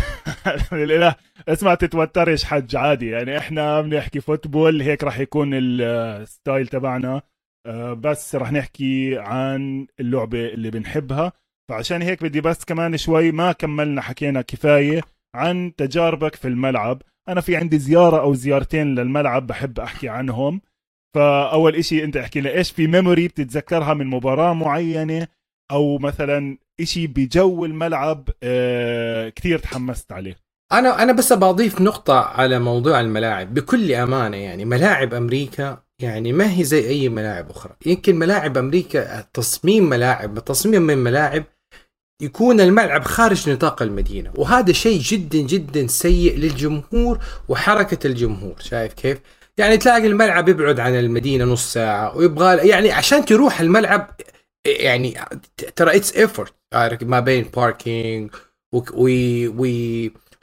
لله. اسمع تتوترش حج عادي. يعني إحنا بنحكي football هيك راح يكون ال style تبعنا. آه، بس راح نحكي عن اللعبة اللي بنحبها. فعشان هيك بدي بس كمان شوي ما كملنا حكينا كفاية عن تجاربك في الملعب. أنا في عندي زيارة أو زيارتين للملعب بحب أحكي عنهم. فأول إشي أنت احكي لي إيش في ميموري بتتذكرها من مباراة معينة؟ أو مثلا إشي بجو الملعب آه كثير تحمست عليه. أنا أنا بس بضيف نقطة على موضوع الملاعب. بكل أمانة يعني ملاعب أمريكا يعني ما هي زي أي ملاعب أخرى. يمكن ملاعب أمريكا تصميم ملاعب تصميم من ملاعب يكون الملعب خارج نطاق المدينة. وهذا شيء جدا جدا سيء للجمهور وحركة الجمهور. شايف كيف؟ يعني تلاقي الملعب يبعد عن المدينة نص ساعة ويبغى يعني عشان تروح الملعب يعني ترى it's effort ما بين parking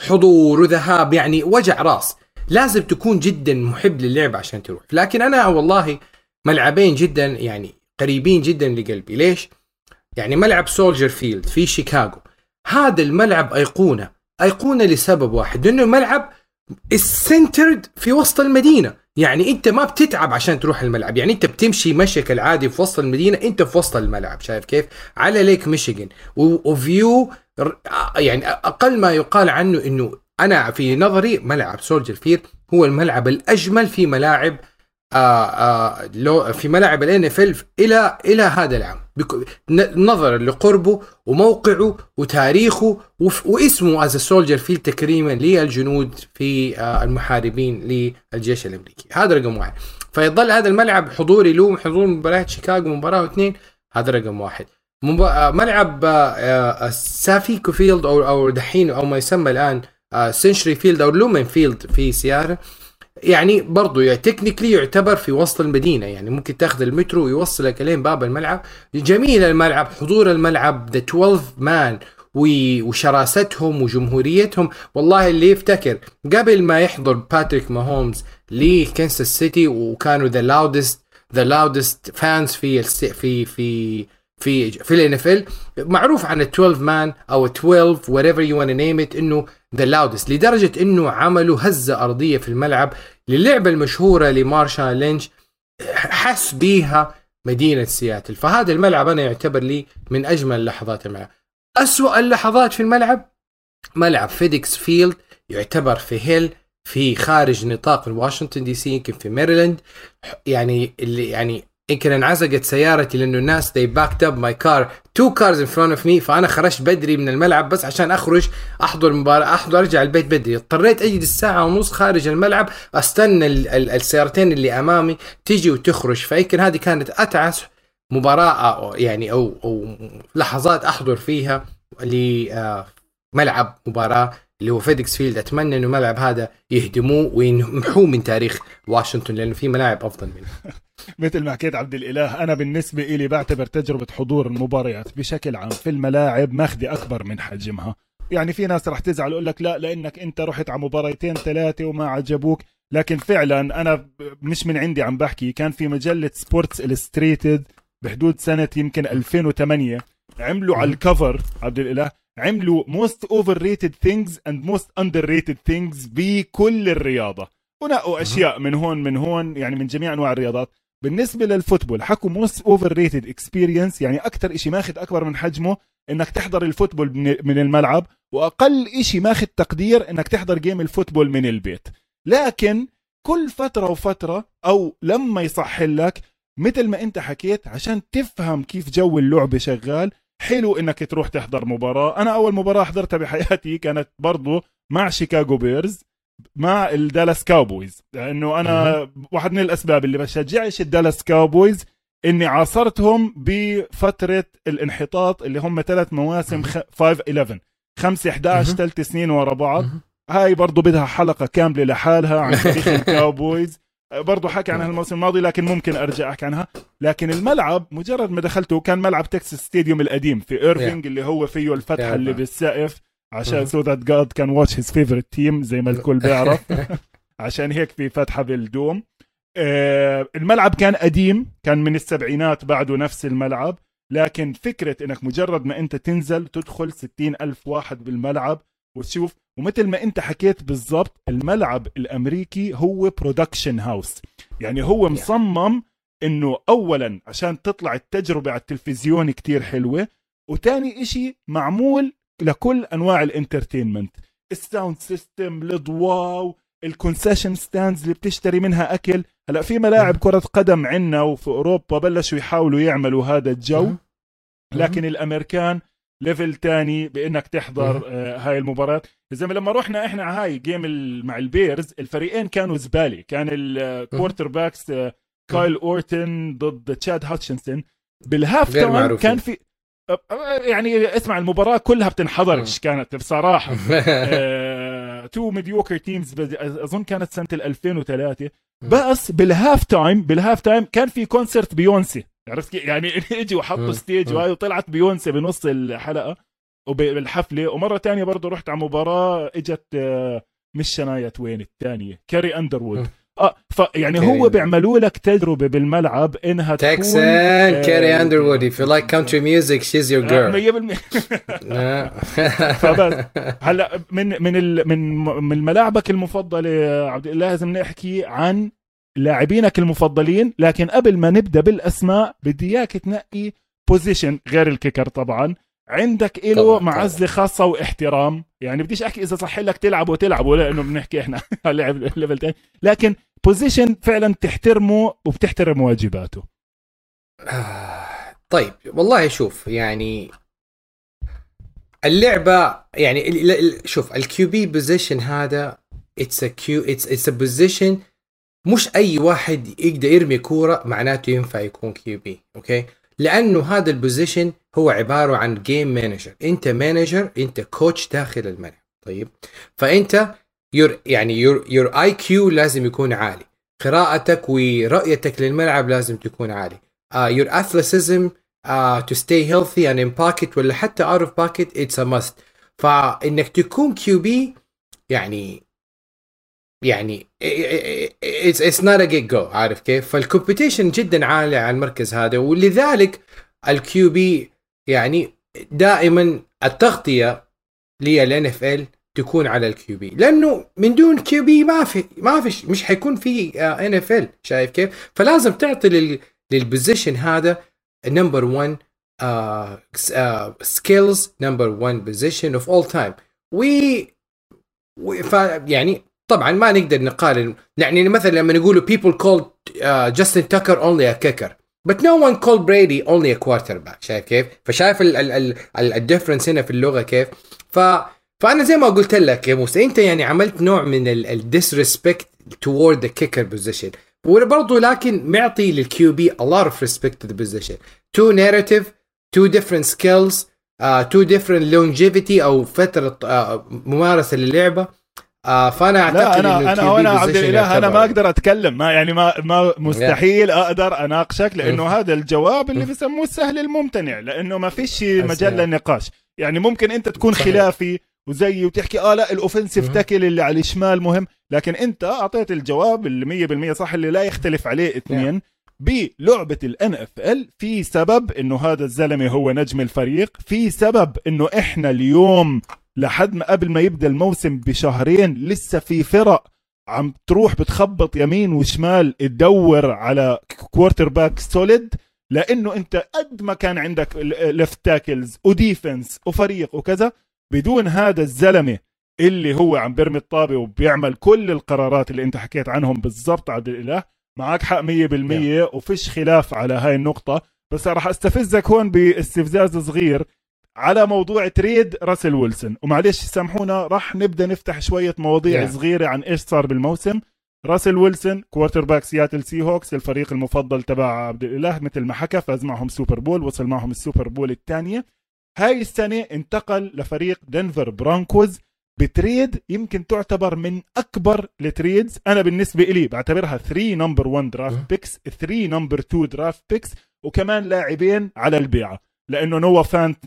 وحضور وذهاب يعني وجع راس. لازم تكون جدا محب للعبه عشان تروح. لكن أنا والله ملعبين جدا يعني قريبين جدا لقلبي. ليش؟ يعني ملعب سولجر فيلد في شيكاغو. هذا الملعب أيقونة. أيقونة لسبب واحد لأنه الملعب ال centered في وسط المدينة. يعني انت ما بتتعب عشان تروح الملعب. يعني انت بتمشي مشيك العادي في وسط المدينة انت في وسط الملعب. شايف كيف؟ على Lake Michigan. و view يعني أقل ما يقال عنه إنه أنا في نظري ملعب سولجر فيلد هو الملعب الأجمل في ملاعب لو في ملاعب ال NFL إلى هذا العام. نظرا لقربه وموقعه وتاريخه واسمه as سولجر فيلد تكريما للجنود في المحاربين للجيش الأمريكي. هذا رقم واحد. فيظل هذا الملعب حضوري له حضور مباريات شيكاغو مباراة واثنين هذا رقم واحد. ملعب سيفكو فيلد أو أو دحين أو ما يسمى الآن سنشري فيلد أو لومن فيلد في سياتل. يعني برضو يعني technically يعتبر في وسط المدينة يعني ممكن تاخذ المترو ويوصلك لين باب الملعب. جميل الملعب حضور الملعب the 12 man وشراستهم وجمهوريتهم. والله اللي يفتكر قبل ما يحضر باتريك ماهومز لكنساس سيتي وكانوا the loudest the loudest fans في في في في في ال NFL معروف عن ال 12 man أو 12 whatever you want to name it إنه the loudest لدرجة إنه عملوا هزة أرضية في الملعب للعبة المشهورة لمارشال لينش حس بيها مدينة سياتل. فهذا الملعب أنا يعتبر لي من أجمل اللحظات الملعب أسوأ اللحظات في الملعب؟ ملعب فيديكس فيلد يعتبر في hell في خارج نطاق واشنطن دي سي يمكن في ميريلاند يعني اللي يعني يمكن انعزقت سيارتي لأنه الناس they backed up my car. Two cars in front of me فأنا خرجت بدري من الملعب بس عشان أخرج أحضر مباراة أحضر أرجع البيت بدري. اضطريت أجلس ساعة ونص خارج الملعب أستنى السيارتين اللي أمامي تيجي وتخرج. فيمكن هذه كانت أتعس مباراة يعني أو أو لحظات أحضر فيها لملعب مباراة اللي هو فيديكس فيلد أتمنى إنه الملعب هذا يهدموه ويمحوه من تاريخ واشنطن لأنه في ملاعب أفضل منه. مثل ما حكيت عبد الإله أنا بالنسبة لي بعتبر تجربة حضور المباريات بشكل عام في الملاعب ماخذه أكبر من حجمها. يعني في ناس رح تزعل يقول لك لا لأنك أنت رحت على مباريتين ثلاثة وما عجبوك. لكن فعلا أنا مش من عندي عم بحكي كان في مجلة سبورتس إلستريتد بحدود سنة يمكن 2008 عملوا على ال cover عبد الإله. عملوا most overrated things اند most underrated things بكل الرياضه ونقوا أشياء من هون من هون يعني من جميع أنواع الرياضات. بالنسبة لل football حكوا most overrated experience يعني أكثر شيء ماخذ أكبر من حجمه إنك تحضر ال football من الملعب وأقل شيء ماخذ تقدير إنك تحضر game ال football من البيت. لكن كل فترة وفترة أو لما يصح لك مثل ما أنت حكيت عشان تفهم كيف جو اللعبه شغال حلو إنك تروح تحضر مباراة. أنا أول مباراة حضرتها بحياتي كانت برضو مع شيكاغو بيرز مع الدالاس كاوبويز. لأنه أنا واحد من الأسباب اللي بشجعش الدالاس كاوبويز إني عاصرتهم بفترة الانحطاط اللي هم ثلاث مواسم 5 11 5 11 ثلاث سنين ورا بعض. هاي برضو بدها حلقة كاملة لحالها عن تاريخ الكاوبويز. برضو حكي عنها الموسم الماضي لكن ممكن ارجع احكي عنها. لكن الملعب مجرد ما دخلته كان ملعب تكساس ستاديوم القديم في إيرفينج yeah. اللي هو فيه الفتحة yeah. اللي بالسقف عشان so that God can watch his favorite team زي ما الكل بيعرف. عشان هيك في فتحة بال dome. آه الملعب كان قديم كان من السبعينات بعده نفس الملعب. لكن فكرة إنك مجرد ما أنت تنزل تدخل ستين ألف واحد بالملعب وتشوف ومثل ما انت حكيت بالضبط الملعب الأمريكي هو production house يعني هو مصمم إنه اولا عشان تطلع التجربة على التلفزيون كتير حلوة وتاني إشي معمول لكل أنواع ال entertainment ال sound system الاضواء ال concession stands اللي بتشتري منها أكل. هلأ في ملاعب كرة قدم عنا وفي أوروبا بلشوا يحاولوا يعملوا هذا الجو. لكن الأمريكان level تاني بإنك تحضر آه هاي المباراة. زي لما رحنا إحنا على هاي game مع البيرز الفريقين كانوا زبالة. كان ال quarterbacks كايل اورتن ضد تشاد هاتشنسون بال half time كان في يعني اسمع المباراة كلها بتنحضرش كانت بصراحة. two mediocre teams أظن كانت سنة 2003 بس بال half time بال half time كان في concert بيونسي عرفت كيف يعني اجوا وحطوا مم. stage مم. وهاي وطلعت بيونسي بنص الحلقة وبالحفلة ومرة تانية برضه رحت على مباراة إجت آه، مش شنايا توين الثانية كاري أندروود. آه ف يعني كاري هو. بيعملوا لك تجربة بالملعب إنها تكون تكسان كاري آه، أندروود if you like country music she's your girl 100% فبس هلا من من ال من من ملاعبك المفضلة عبد الله لازم نحكي عن لاعبينك المفضلين لكن قبل ما نبدأ بالأسماء بدي إياك تنقي position غير ال kicker طبعا. عندك له معزة خاصة واحترام. يعني بديش أحكي إذا صح لك تلعب وتلعب لأنه بنحكي إحنا لعب level تاني. لكن position فعلا تحترمه وبتحترم واجباته. آه، طيب والله شوف يعني اللعبة يعني شوف ال QB position هذا it's a Q it's it's a position مش أي واحد يقدر يرمي كورة معناته ينفع يكون QB okay؟ لأنه هذا ال position هو عبارة عن game manager أنت manager أنت coach داخل الملعب طيب؟ فأنت your يعني your your IQ لازم يكون عالي. قراءتك ورؤيتك للملعب لازم تكون عالي. athleticism uh, to stay healthy and in pocket ولا حتى out of pocket it's a must. فإنك تكون QB يعني يعني it's, it's not a get go عارف كيف؟ فال competition جدا عالي على المركز هذا ولذلك ال QB يعني دائما التغطية لل NFL تكون على ال QB. لأنه من دون QB ما في ما في مش حيكون في NFL شايف كيف؟ فلازم تعطي لل لل position هذا number 1 skills number 1 position of all time و يعني طبعا ما نقدر نقارن يعني مثلا لما نقولوا people called uh, Justin Tucker only a kicker but no one called Brady only a quarterback شايف كيف؟ فشايف ال- ال- ال- ال- ال difference هنا في اللغة كيف؟ ف فانا زي ما قلت لك يا موسى انت يعني عملت نوع من ال disrespect toward the kicker position وبرضه لكن معطي لل QB a lot of respect to the position two narrative two different skills uh, two different longevity أو فتره uh, ممارسه للعبه uh, فأنا أعتقد لا أنا أنا QB وأنا عبد الإله أنا ما أقدر أتكلم. ما يعني ما ما مستحيل أقدر أناقشك لأنه هذا الجواب اللي بسموه السهل الممتنع لأنه ما فيش مجال للنقاش. يعني ممكن أنت تكون صحيح. خلافي وزيي وتحكي آه لا ال offensive. tackle اللي على الشمال مهم لكن أنت أعطيت الجواب اللي 100% صح اللي لا يختلف عليه اثنين بلعبة ال NFL في سبب إنه هذا الزلمة هو نجم الفريق في سبب إنه إحنا اليوم لحد ما قبل ما يبدأ الموسم بشهرين لسه في فرق. عم تروح بتخبط يمين وشمال تدور على quarterback solid لأنه أنت قد ما كان عندك left tackles و defense وفريق وكذا بدون هذا الزلمة اللي هو عم بيرمي الطابة وبيعمل كل القرارات اللي أنت حكيت عنهم بالضبط عبد الإله. معك حق 100% وفيش خلاف على هاي النقطة. بس راح أستفزك هون باستفزاز صغير. على موضوع trade راسل ويلسون. ومعلش سامحونا راح نبدأ نفتح شوية مواضيع Yeah. صغيرة عن إيش صار بالموسم. راسل ويلسون quarterback سياتل سي هوكس الفريق المفضل تبع عبد الإله مثل ما حكى فاز معهم سوبر بول وصل معهم السوبر بول الثانية. هاي السنة انتقل لفريق دنفر برانكوز ب trade يمكن تعتبر من أكبر ال trades أنا بالنسبة لي بعتبرها 3 number 1 draft. picks 3 number 2 draft picks وكمان لاعبين على البيعة. لأنه نوا فانت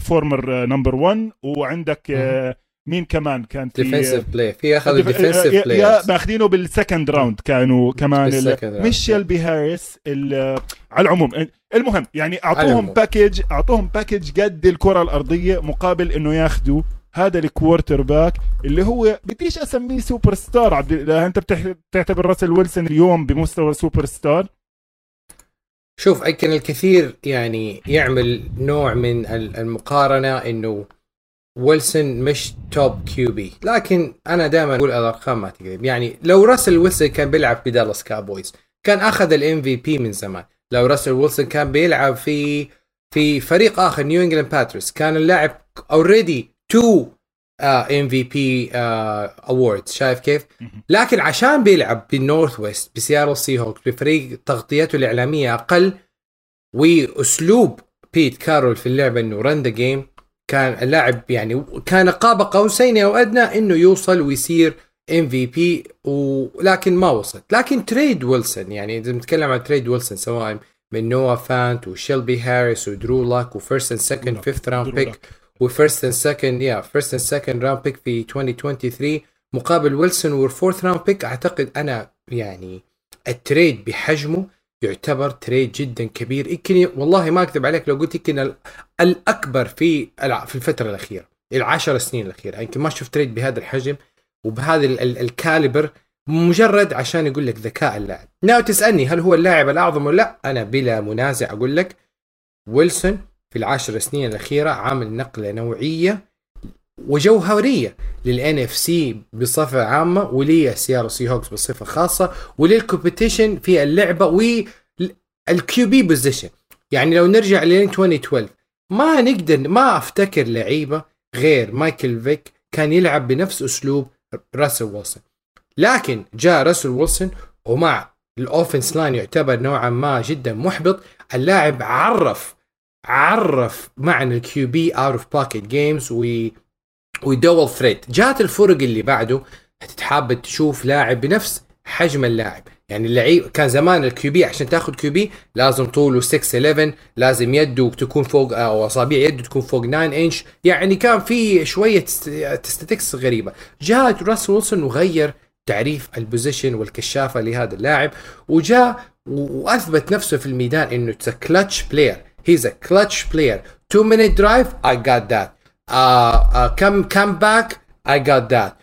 former number 1 وعندك آه، مين كمان؟ كان في defensive play في أخذ def- ال defensive يا- play يا ماخذينه بال second round كانوا كمان. شيلبي هاريس ال- على العموم. المهم يعني أعطوهم. package أعطوهم package قد الكرة الأرضية مقابل إنه ياخذوا هذا ال quarterback اللي هو بديش أسميه سوبر ستار عبد أنت بتح- بتعتبر راسل ويلسون اليوم بمستوى سوبر ستار شوف يمكن الكثير يعني يعمل نوع من ال- المقارنة إنه ويلسون مش top QB. لكن أنا دائما أقول الأرقام ما تكذب يعني لو راسل ويلسون كان بيلعب في دالاس كابويز كان أخذ ال MVP من زمان. لو راسل ويلسون كان بيلعب في في فريق آخر نيو إنجلاند باتريوتس كان اللاعب already two MVP awards شايف كيف؟ لكن عشان بيلعب بالنورث ويست بسياتل سي هوكس بفريق تغطيته الإعلامية أقل وأسلوب بيت كارول في اللعبة إنه run the game كان اللاعب يعني كان قاب قوسين أو أدنى إنه يوصل ويصير MVP ولكن ما وصل لكن trade ويلسون يعني إذا بنتكلم عن trade ويلسون سواء من نوا فانت وشيلبي هاريس ودرو لاك و first and second fifth round pick و first and second يا first and second round pick في 2023 مقابل ويلسون وال fourth round pick أعتقد أنا يعني ال trade بحجمه يعتبر trade جدا كبير. يمكن والله ما أكذب عليك لو قلت يمكن الأكبر في في الفترة الأخيرة العشر سنين الأخيرة. يمكن ما شفت trade بهذا الحجم وبهذا ال caliber مجرد عشان يقول لك ذكاء اللاعب. now تسألني هل هو اللاعب الأعظم ولا لأ؟ أنا بلا منازع أقول لك ويلسون في العشر سنين الأخيرة عامل نقلة نوعية وجوهريه لل NFC بصفة عامة ولسياتل سي هوكس بصفة خاصة ولل competition في اللعبة وال QB position يعني لو نرجع لين 2012 ما نقدر ما أفتكر لعيبة غير مايكل فيك كان يلعب بنفس أسلوب راسل ويلسون. لكن جاء راسل ويلسون ومع ال offense line يعتبر نوعا ما جدا محبط اللاعب عرف عرف معنى ال QB out of pocket games و dual threat جات الفرق اللي بعده حابب تشوف لاعب بنفس حجم اللاعب. يعني اللعيب كان زمان ال QB عشان تاخذ QB لازم طوله 6 11 لازم يده تكون فوق أو اصابع يده تكون فوق 9 انش يعني كان في شوية stats غريبة. جاء راس ويلسون وغير تعريف ال position والكشافة لهذا اللاعب وجاء وأثبت نفسه في الميدان إنه clutch player he's a clutch player 2 minute drive he got that come comeback he got that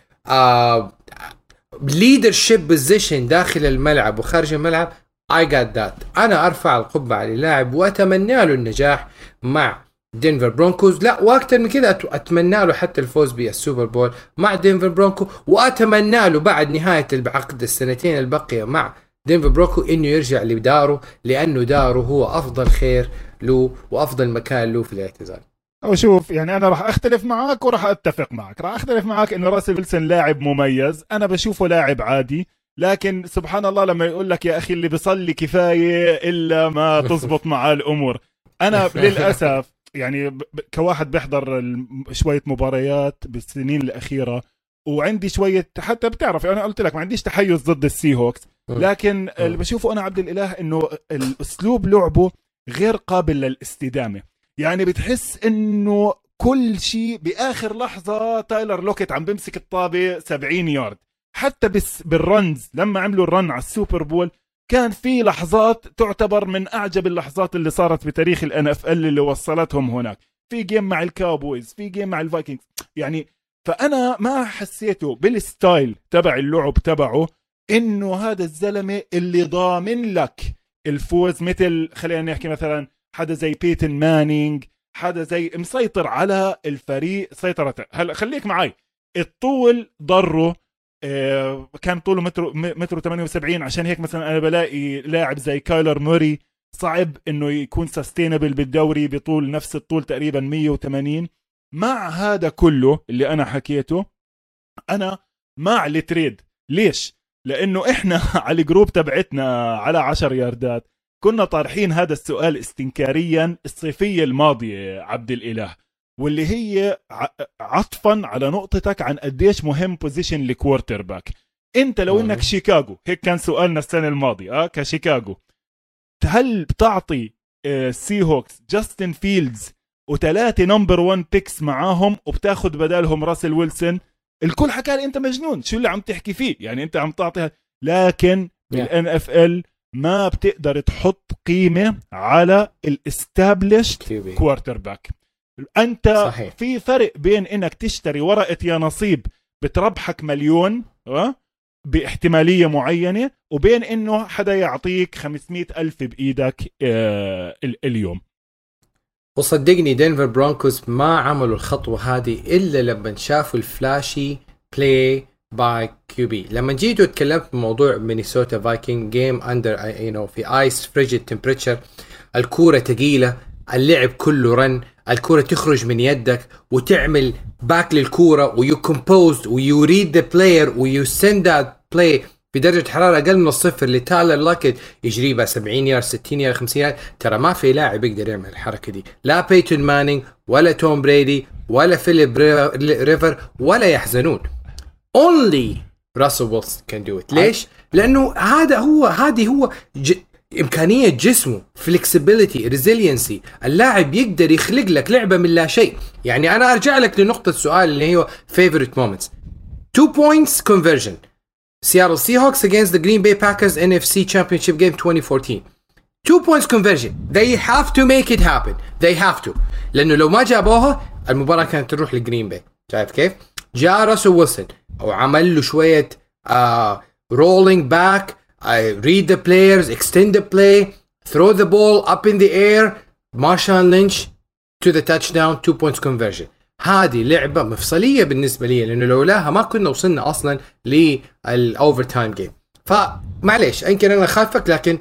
leadership position داخل الملعب وخارج الملعب he got that أنا أرفع القبعة للاعب وأتمنى له النجاح مع دينفر برونكوز لا وأكثر من كذا أتمنى له حتى الفوز بالسوبر بول مع دينفر برونكو وأتمنى له بعد نهاية العقد السنتين الباقية مع دينفر برونكو إنه يرجع لداره لأنه داره هو أفضل خير له وأفضل مكان له في الاعتزال. أو شوف يعني أنا راح أختلف معك وراح أتفق معك. راح أختلف معك إنه راسل ويلسون لاعب مميز. أنا بشوفه لاعب عادي. لكن سبحان الله لما يقول لك يا أخي اللي بيصلي كفاية إلا ما تزبط معاه الأمور. أنا للأسف يعني كواحد بيحضر شوية مباريات بالسنين الأخيرة وعندي شوية حتى بتعرف أنا قلت لك ما عنديش تحيز ضد السي هوكس لكن اللي بشوفه أنا عبد الإله إنه الأسلوب لعبه غير قابل للاستدامة. يعني بتحس إنه كل شيء بآخر لحظة تايلر لوكيت عم بمسك الطابة 70 يارد. حتى بس بال runs لما عملوا ال run على السوبر بول كان في لحظات تعتبر من أعجب اللحظات اللي صارت بتاريخ ال NFL اللي وصلتهم هناك. في game مع الكاوبويز في game مع الفايكنجز يعني فأنا ما حسيته بال style تبع اللعب تبعه إنه هذا الزلمة اللي ضامن لك. الفوز مثل خلينا نحكي مثلا حدا زي بيتن مانينج حدا زي مسيطر على الفريق سيطرة. هلا خليك معي الطول ضره آه، كان طوله متر متر 78 عشان هيك مثلا أنا بلاقي لاعب زي كايلر موري صعب إنه يكون sustainable بالدوري بطول نفس الطول تقريبا 180 مع هذا كله اللي أنا حكيته أنا مع ال trade. ليش؟ لأنه إحنا على ال group تبعتنا على 10 ياردات. كنا طارحين هذا السؤال استنكاريا الصيفية الماضية عبد الإله واللي هي عطفا على نقطتك عن قديش مهم position ال quarterback أنت لو إنك شيكاغو هيك كان سؤالنا السنة الماضية آه كشيكاغو. هل بتعطي سي هوكس جاستن فيلدز وثلاثة number 1 picks معاهم وبتاخذ بدالهم راسل ويلسون الكل حكى لي أنت مجنون. شو اللي عم تحكي فيه؟ يعني أنت عم تعطي لكن بال NFL ما بتقدر تحط قيمة على ال established quarterback أنت صحيح. في فرق بين إنك تشتري ورقة يا نصيب بتربحك مليون أه؟ باحتمالية معينة وبين إنه حدا يعطيك 500 ألف بإيدك آه اليوم. وصدقني دينفر برونكوز ما عملوا الخطوة هذه إلا لما شافوا ال flashy play by QB لما جيت وتكلمت بموضوع مينيسوتا فايكنج game under you know في ice frigid temperature الكورة ثقيله اللعب كله run الكورة تخرج من يدك وتعمل back للكورة و you composed و you read the player و you send that play بدرجة حرارة أقل من الصفر لتايلر لاكت يجري بها 70 يار 60 يار 50 يار ترى ما في لاعب يقدر يعمل الحركة دي. لا بيتون مانينج ولا توم بريدي ولا فيليب ريفر ولا يحزنون. Only راسل ويلسون can do it ليش؟ لأنه هذا هو هذه هو ج... إمكانية جسمه flexibility resiliency اللاعب يقدر يخلق لك لعبة من لا شيء. يعني أنا أرجع لك لنقطة السؤال اللي هو favorite moments 2 points conversion Seattle Seahawks against the Green Bay Packers NFC Championship game 2014 2 points conversion they have to make it happen they have to لانه لو ما جابوها المباراه كانت تروح لجرين باي شايف كيف؟ جاء راسل ويلسون وعمل له شويه رولينج باك read the players extend the play throw the ball up in the air Marshawn Lynch to the touchdown 2 points conversion هذه لعبة مفصلية بالنسبة لي لأنه لولاها ما كنا وصلنا أصلا لل overtime game فمعليش يمكن أنا خالفك لكن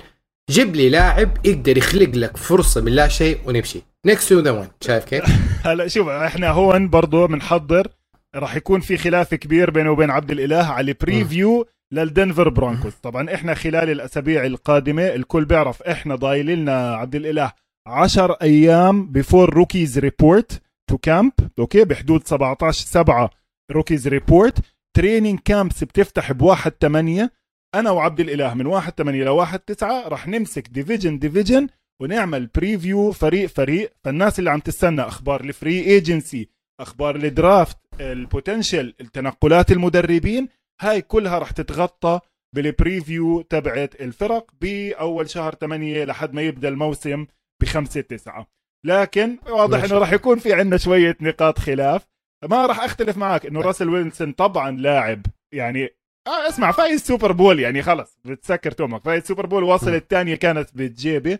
جيب لي لاعب يقدر يخلق لك فرصة من لا شيء ونمشي. next to the one شايف كيف؟ هلا شوف إحنا هون برضه بنحضر راح يكون في خلاف كبير بينه وبين عبد الإله على ال preview للدنفر برونكوز طبعا إحنا خلال الأسابيع القادمة الكل بيعرف إحنا ضايل لنا عبد الإله 10 أيام before rookies report to camp okay بحدود 17 7 rookies report training camps بتفتح بواحد 8 أنا وعبد الإله من 1 8 ل 1 9 راح نمسك division division ونعمل preview فريق فريق. فالناس اللي عم تستنى أخبار ال free agency أخبار ال draft ال potential التنقلات المدربين هاي كلها راح تتغطى بال preview تبعت الفرق بأول شهر 8 لحد ما يبدأ الموسم بخمسة تسعة. لكن واضح إنه راح يكون في عندنا شوية نقاط خلاف. ما راح أختلف معك إنه راسل ويلسون طبعا لاعب يعني آه اسمع فايز سوبر بول يعني خلص بتسكر تومك. فايز سوبر بول واصل الثانية كانت بجيبه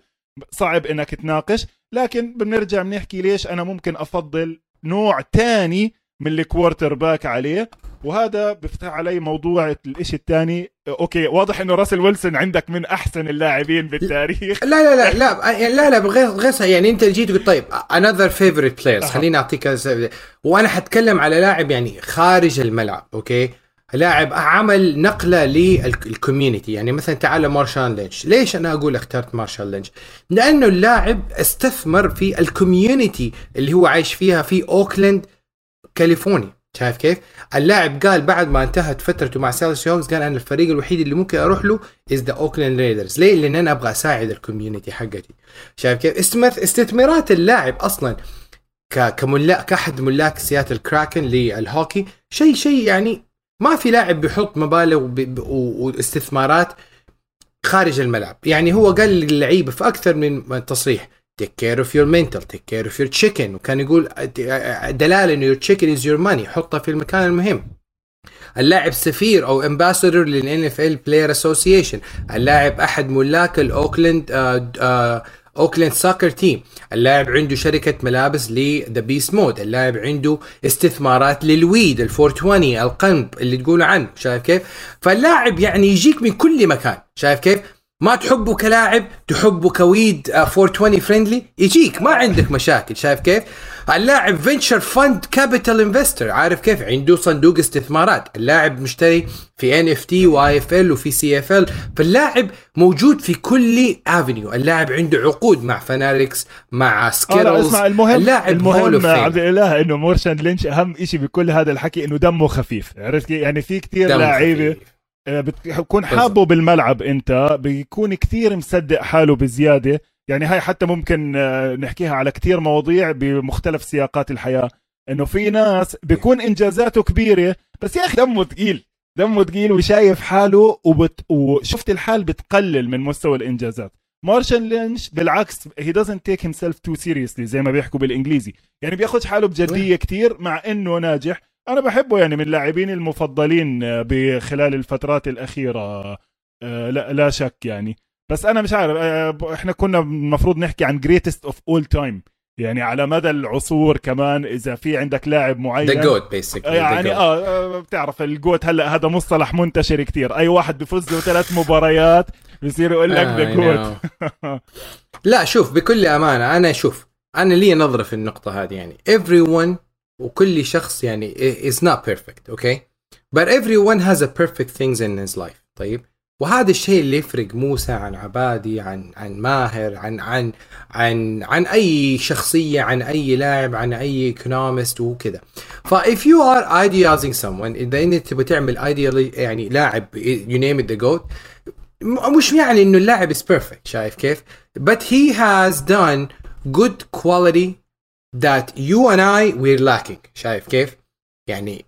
صعب إنك تناقش لكن بنرجع بنحكي ليش أنا ممكن أفضل نوع تاني من الكوارتر باك عليه. وهذا بيفتح علي موضوع الإشي الثاني أوكي واضح إنه راسل ويلسون عندك من أحسن اللاعبين بالتاريخ لا لا لا لا لا لا غير غير يعني أنت جيت قلت طيب another favorite players خليني أعطيك وأنا حتكلم على لاعب يعني خارج الملعب okay؟ لاعب عمل نقلة لل community يعني مثلا تعال مارشال لينش. ليش أنا أقول اخترت مارشال لينش؟ لأنه اللاعب استثمر في ال community اللي هو عايش فيها في اوكلاند كاليفورنيا شايف كيف؟ اللاعب قال بعد ما انتهت فترته مع سي هوكس قال أنا الفريق الوحيد اللي ممكن أروح له is the اوكلاند ريدرز، ليه؟ لأن أنا أبغى أساعد ال community حقتي. شايف كيف؟ استثمارات اللاعب أصلا كملاك كأحد ملاك سياتل كراكن للهوكي شيء شيء يعني ما في لاعب بيحط مبالغ واستثمارات خارج الملعب يعني هو قال للعيبة في أكثر من تصريح take care of your mentals take care of your chicken. وكان يقول دلاله انه your chicken is your money. حطها في المكان المهم. اللاعب سفير أو ambassador لل NFL Player Association اللاعب أحد ملاك الاوكلاند اوكلاند soccer team اللاعب عنده شركة ملابس ل the Beast Mode اللاعب عنده استثمارات لل weed ال 420 القنب اللي تقول عنه. شايف كيف؟ فاللاعب يعني يجيك من كل مكان. شايف كيف؟ ما تحبه كلاعب تحبه ك weed 420 friendly يجيك ما عندك مشاكل شايف كيف؟ اللاعب venture fund capital investor عارف كيف؟ عنده صندوق استثمارات. اللاعب مشتري في ان اف تي واي اف ال وفي سي اف ال فاللاعب موجود في كل avenue اللاعب عنده عقود مع فناتكس مع سكيتشرز اسمع المهم اللاعب المهم عبد الإله إنه مورشان لينش أهم شيء بكل هذا الحكي إنه دمه خفيف. عرفت يعني في كثير لعيبه آه، بتكون حابه بالملعب انت بيكون كثير مصدق حاله بزيادة. يعني هاي حتى ممكن آه، نحكيها على كثير مواضيع بمختلف سياقات الحياة. إنه في ناس بيكون إنجازاته كبيرة بس يا أخي دمه ثقيل دمه ثقيل وشايف حاله وبت... وشفت الحال بتقلل من مستوى الإنجازات. مارشال لينش بالعكس he doesn't take himself too seriously زي ما بيحكوا بالإنجليزي. يعني بياخذ حاله بجدية كثير مع إنه ناجح أنا بحبه يعني من اللاعبين المفضلين آه، بخلال الفترات الأخيرة. آه، لا, لا شك يعني. بس أنا مش عارف آه، إحنا كنا المفروض نحكي عن greatest of all time يعني على مدى العصور كمان إذا في عندك لاعب معين. ذا جوت بيسكلي يعني آه بتعرف ال GOAT هلأ هذا مصطلح منتشر كتير. أي واحد بفوز له ثلاث مباريات بصير يقول لك the GOAT لا شوف بكل أمانة أنا شوف أنا لي نظرة في النقطة هذه يعني. Everyone وكل شخص يعني is not perfect okay but everyone has a perfect things in his life طيب؟ وهذا الشيء اللي يفرق موسى عن عبادي عن عن ماهر عن عن عن عن أي شخصية عن أي لاعب عن أي ايكونومست وكذا. ف if you are idealizing someone إذا أنت تبغى تعمل ideal يعني لاعب you name it the goat مش يعني إنه اللاعب is perfect شايف كيف؟ But he has done good quality that you and I we're lacking. شايف كيف؟ يعني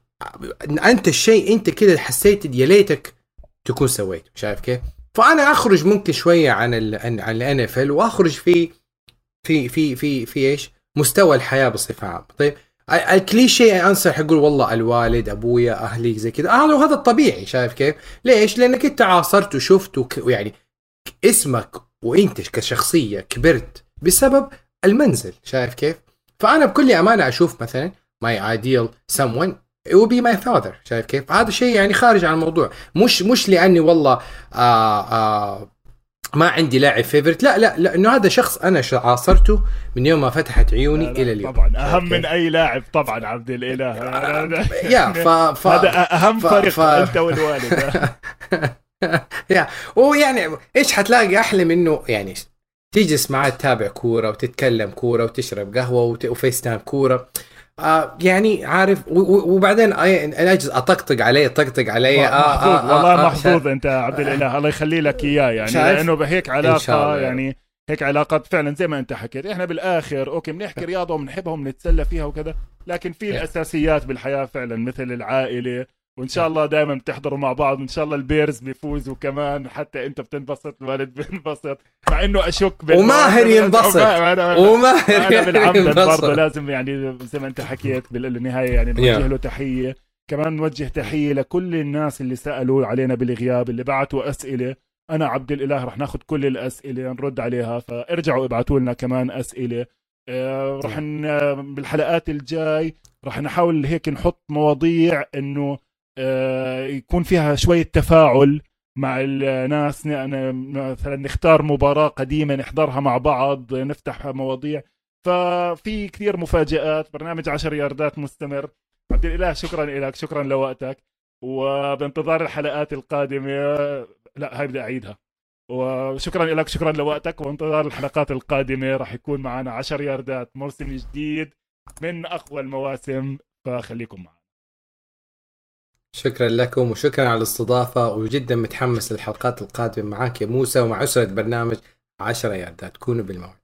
أنت الشيء أنت كده حسيت يا ليتك تكون سويته. شايف كيف؟ فأنا أخرج ممكن شوية عن ال عن ال NFL وأخرج في في في في في إيش؟ مستوى الحياة بصفة عامة. طيب ال- ال cliché answer حقول والله الوالد أبويا أهلي زي كذا هذا هذا الطبيعي شايف كيف؟ ليش؟ لأنك أنت عاصرت وشفت ويعني اسمك وأنت كشخصية كبرت بسبب المنزل. شايف كيف؟ فأنا بكل أمانة أشوف مثلا ideal someone it will be my father. شايف كيف؟ هذا شيء يعني خارج عن الموضوع. مش مش لأني والله آه آه ما عندي لاعب favorite لا لا لا إنه هذا شخص أنا عاصرته من يوم ما فتحت عيوني لا لا، إلى اليوم. طبعا. أهم من؟ أي لاعب طبعا عبد الإله. يا ف, ف... هذا أهم ف- فرق ف- أنت والوالد. يا ويعني إيش حتلاقي أحلى منه يعني تجلس معاه تتابع كورة وتتكلم كورة وتشرب قهوة وت... و FaceTime كورة آه يعني عارف. وبعدين أنا أجلس أطقطق عليه أطقطق عليه آه محظوظ آه والله آه آه محظوظ أنت عبد الإله الله يخلي لك إياه يعني؟ لأنه هيك إن شاء علاقه. يعني هيك علاقات فعلا زي ما أنت حكيت إحنا بالآخر أوكي بنحكي رياضة وبنحبها وبنتسلى فيها وكذا لكن في Yeah. الأساسيات بالحياة فعلا مثل العائلة وإن شاء الله دائما بتحضروا مع بعض وإن شاء الله البيرز بيفوزوا كمان حتى أنت بتنبسط الوالد بينبسط مع إنه أشك وماهر ينبسط. وماهر ينبسط. برضه لازم يعني زي ما أنت حكيت بالنهاية يعني نوجه. له تحية كمان نوجه تحية لكل الناس اللي سألوا علينا بالغياب اللي بعتوا أسئلة أنا عبد الإله رح ناخذ كل الأسئلة نرد عليها فارجعوا ابعتوا لنا كمان أسئلة آه، رح بالحلقات الجاي رح نحاول هيك نحط مواضيع إنه يكون فيها شوية تفاعل مع الناس ن- مثلا نختار مباراة قديمة نحضرها مع بعض نفتح مواضيع. ففي كثير مفاجآت برنامج عشر ياردات مستمر. عبد الإله شكرا لك شكرا لوقتك. وبانتظار الحلقات القادمة لا هاي بدي أعيدها. وشكرا لك شكرا لوقتك. وانتظار الحلقات القادمة راح يكون معنا عشر ياردات موسم جديد من أقوى المواسم. فخليكم معنا. شكرا لكم وشكرا على الاستضافة وجدا متحمس للحلقات القادمة معاك يا موسى ومع أسرة برنامج 10 ياردات كونوا بالموعد.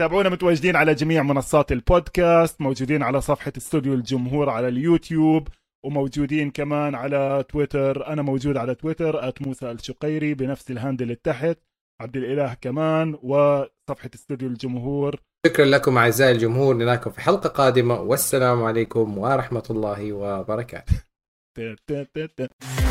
تابعونا متواجدين على جميع منصات البودكاست موجودين على صفحة استوديو الجمهور على اليوتيوب وموجودين كمان على تويتر. أنا موجود على تويتر at موسى الشقيري بنفس ال handle اللي تحت. عبد الإله كمان وصفحة استوديو الجمهور. شكرا لكم أعزائي الجمهور نراكم في حلقة قادمة. والسلام عليكم ورحمة الله وبركاته. da, da, da,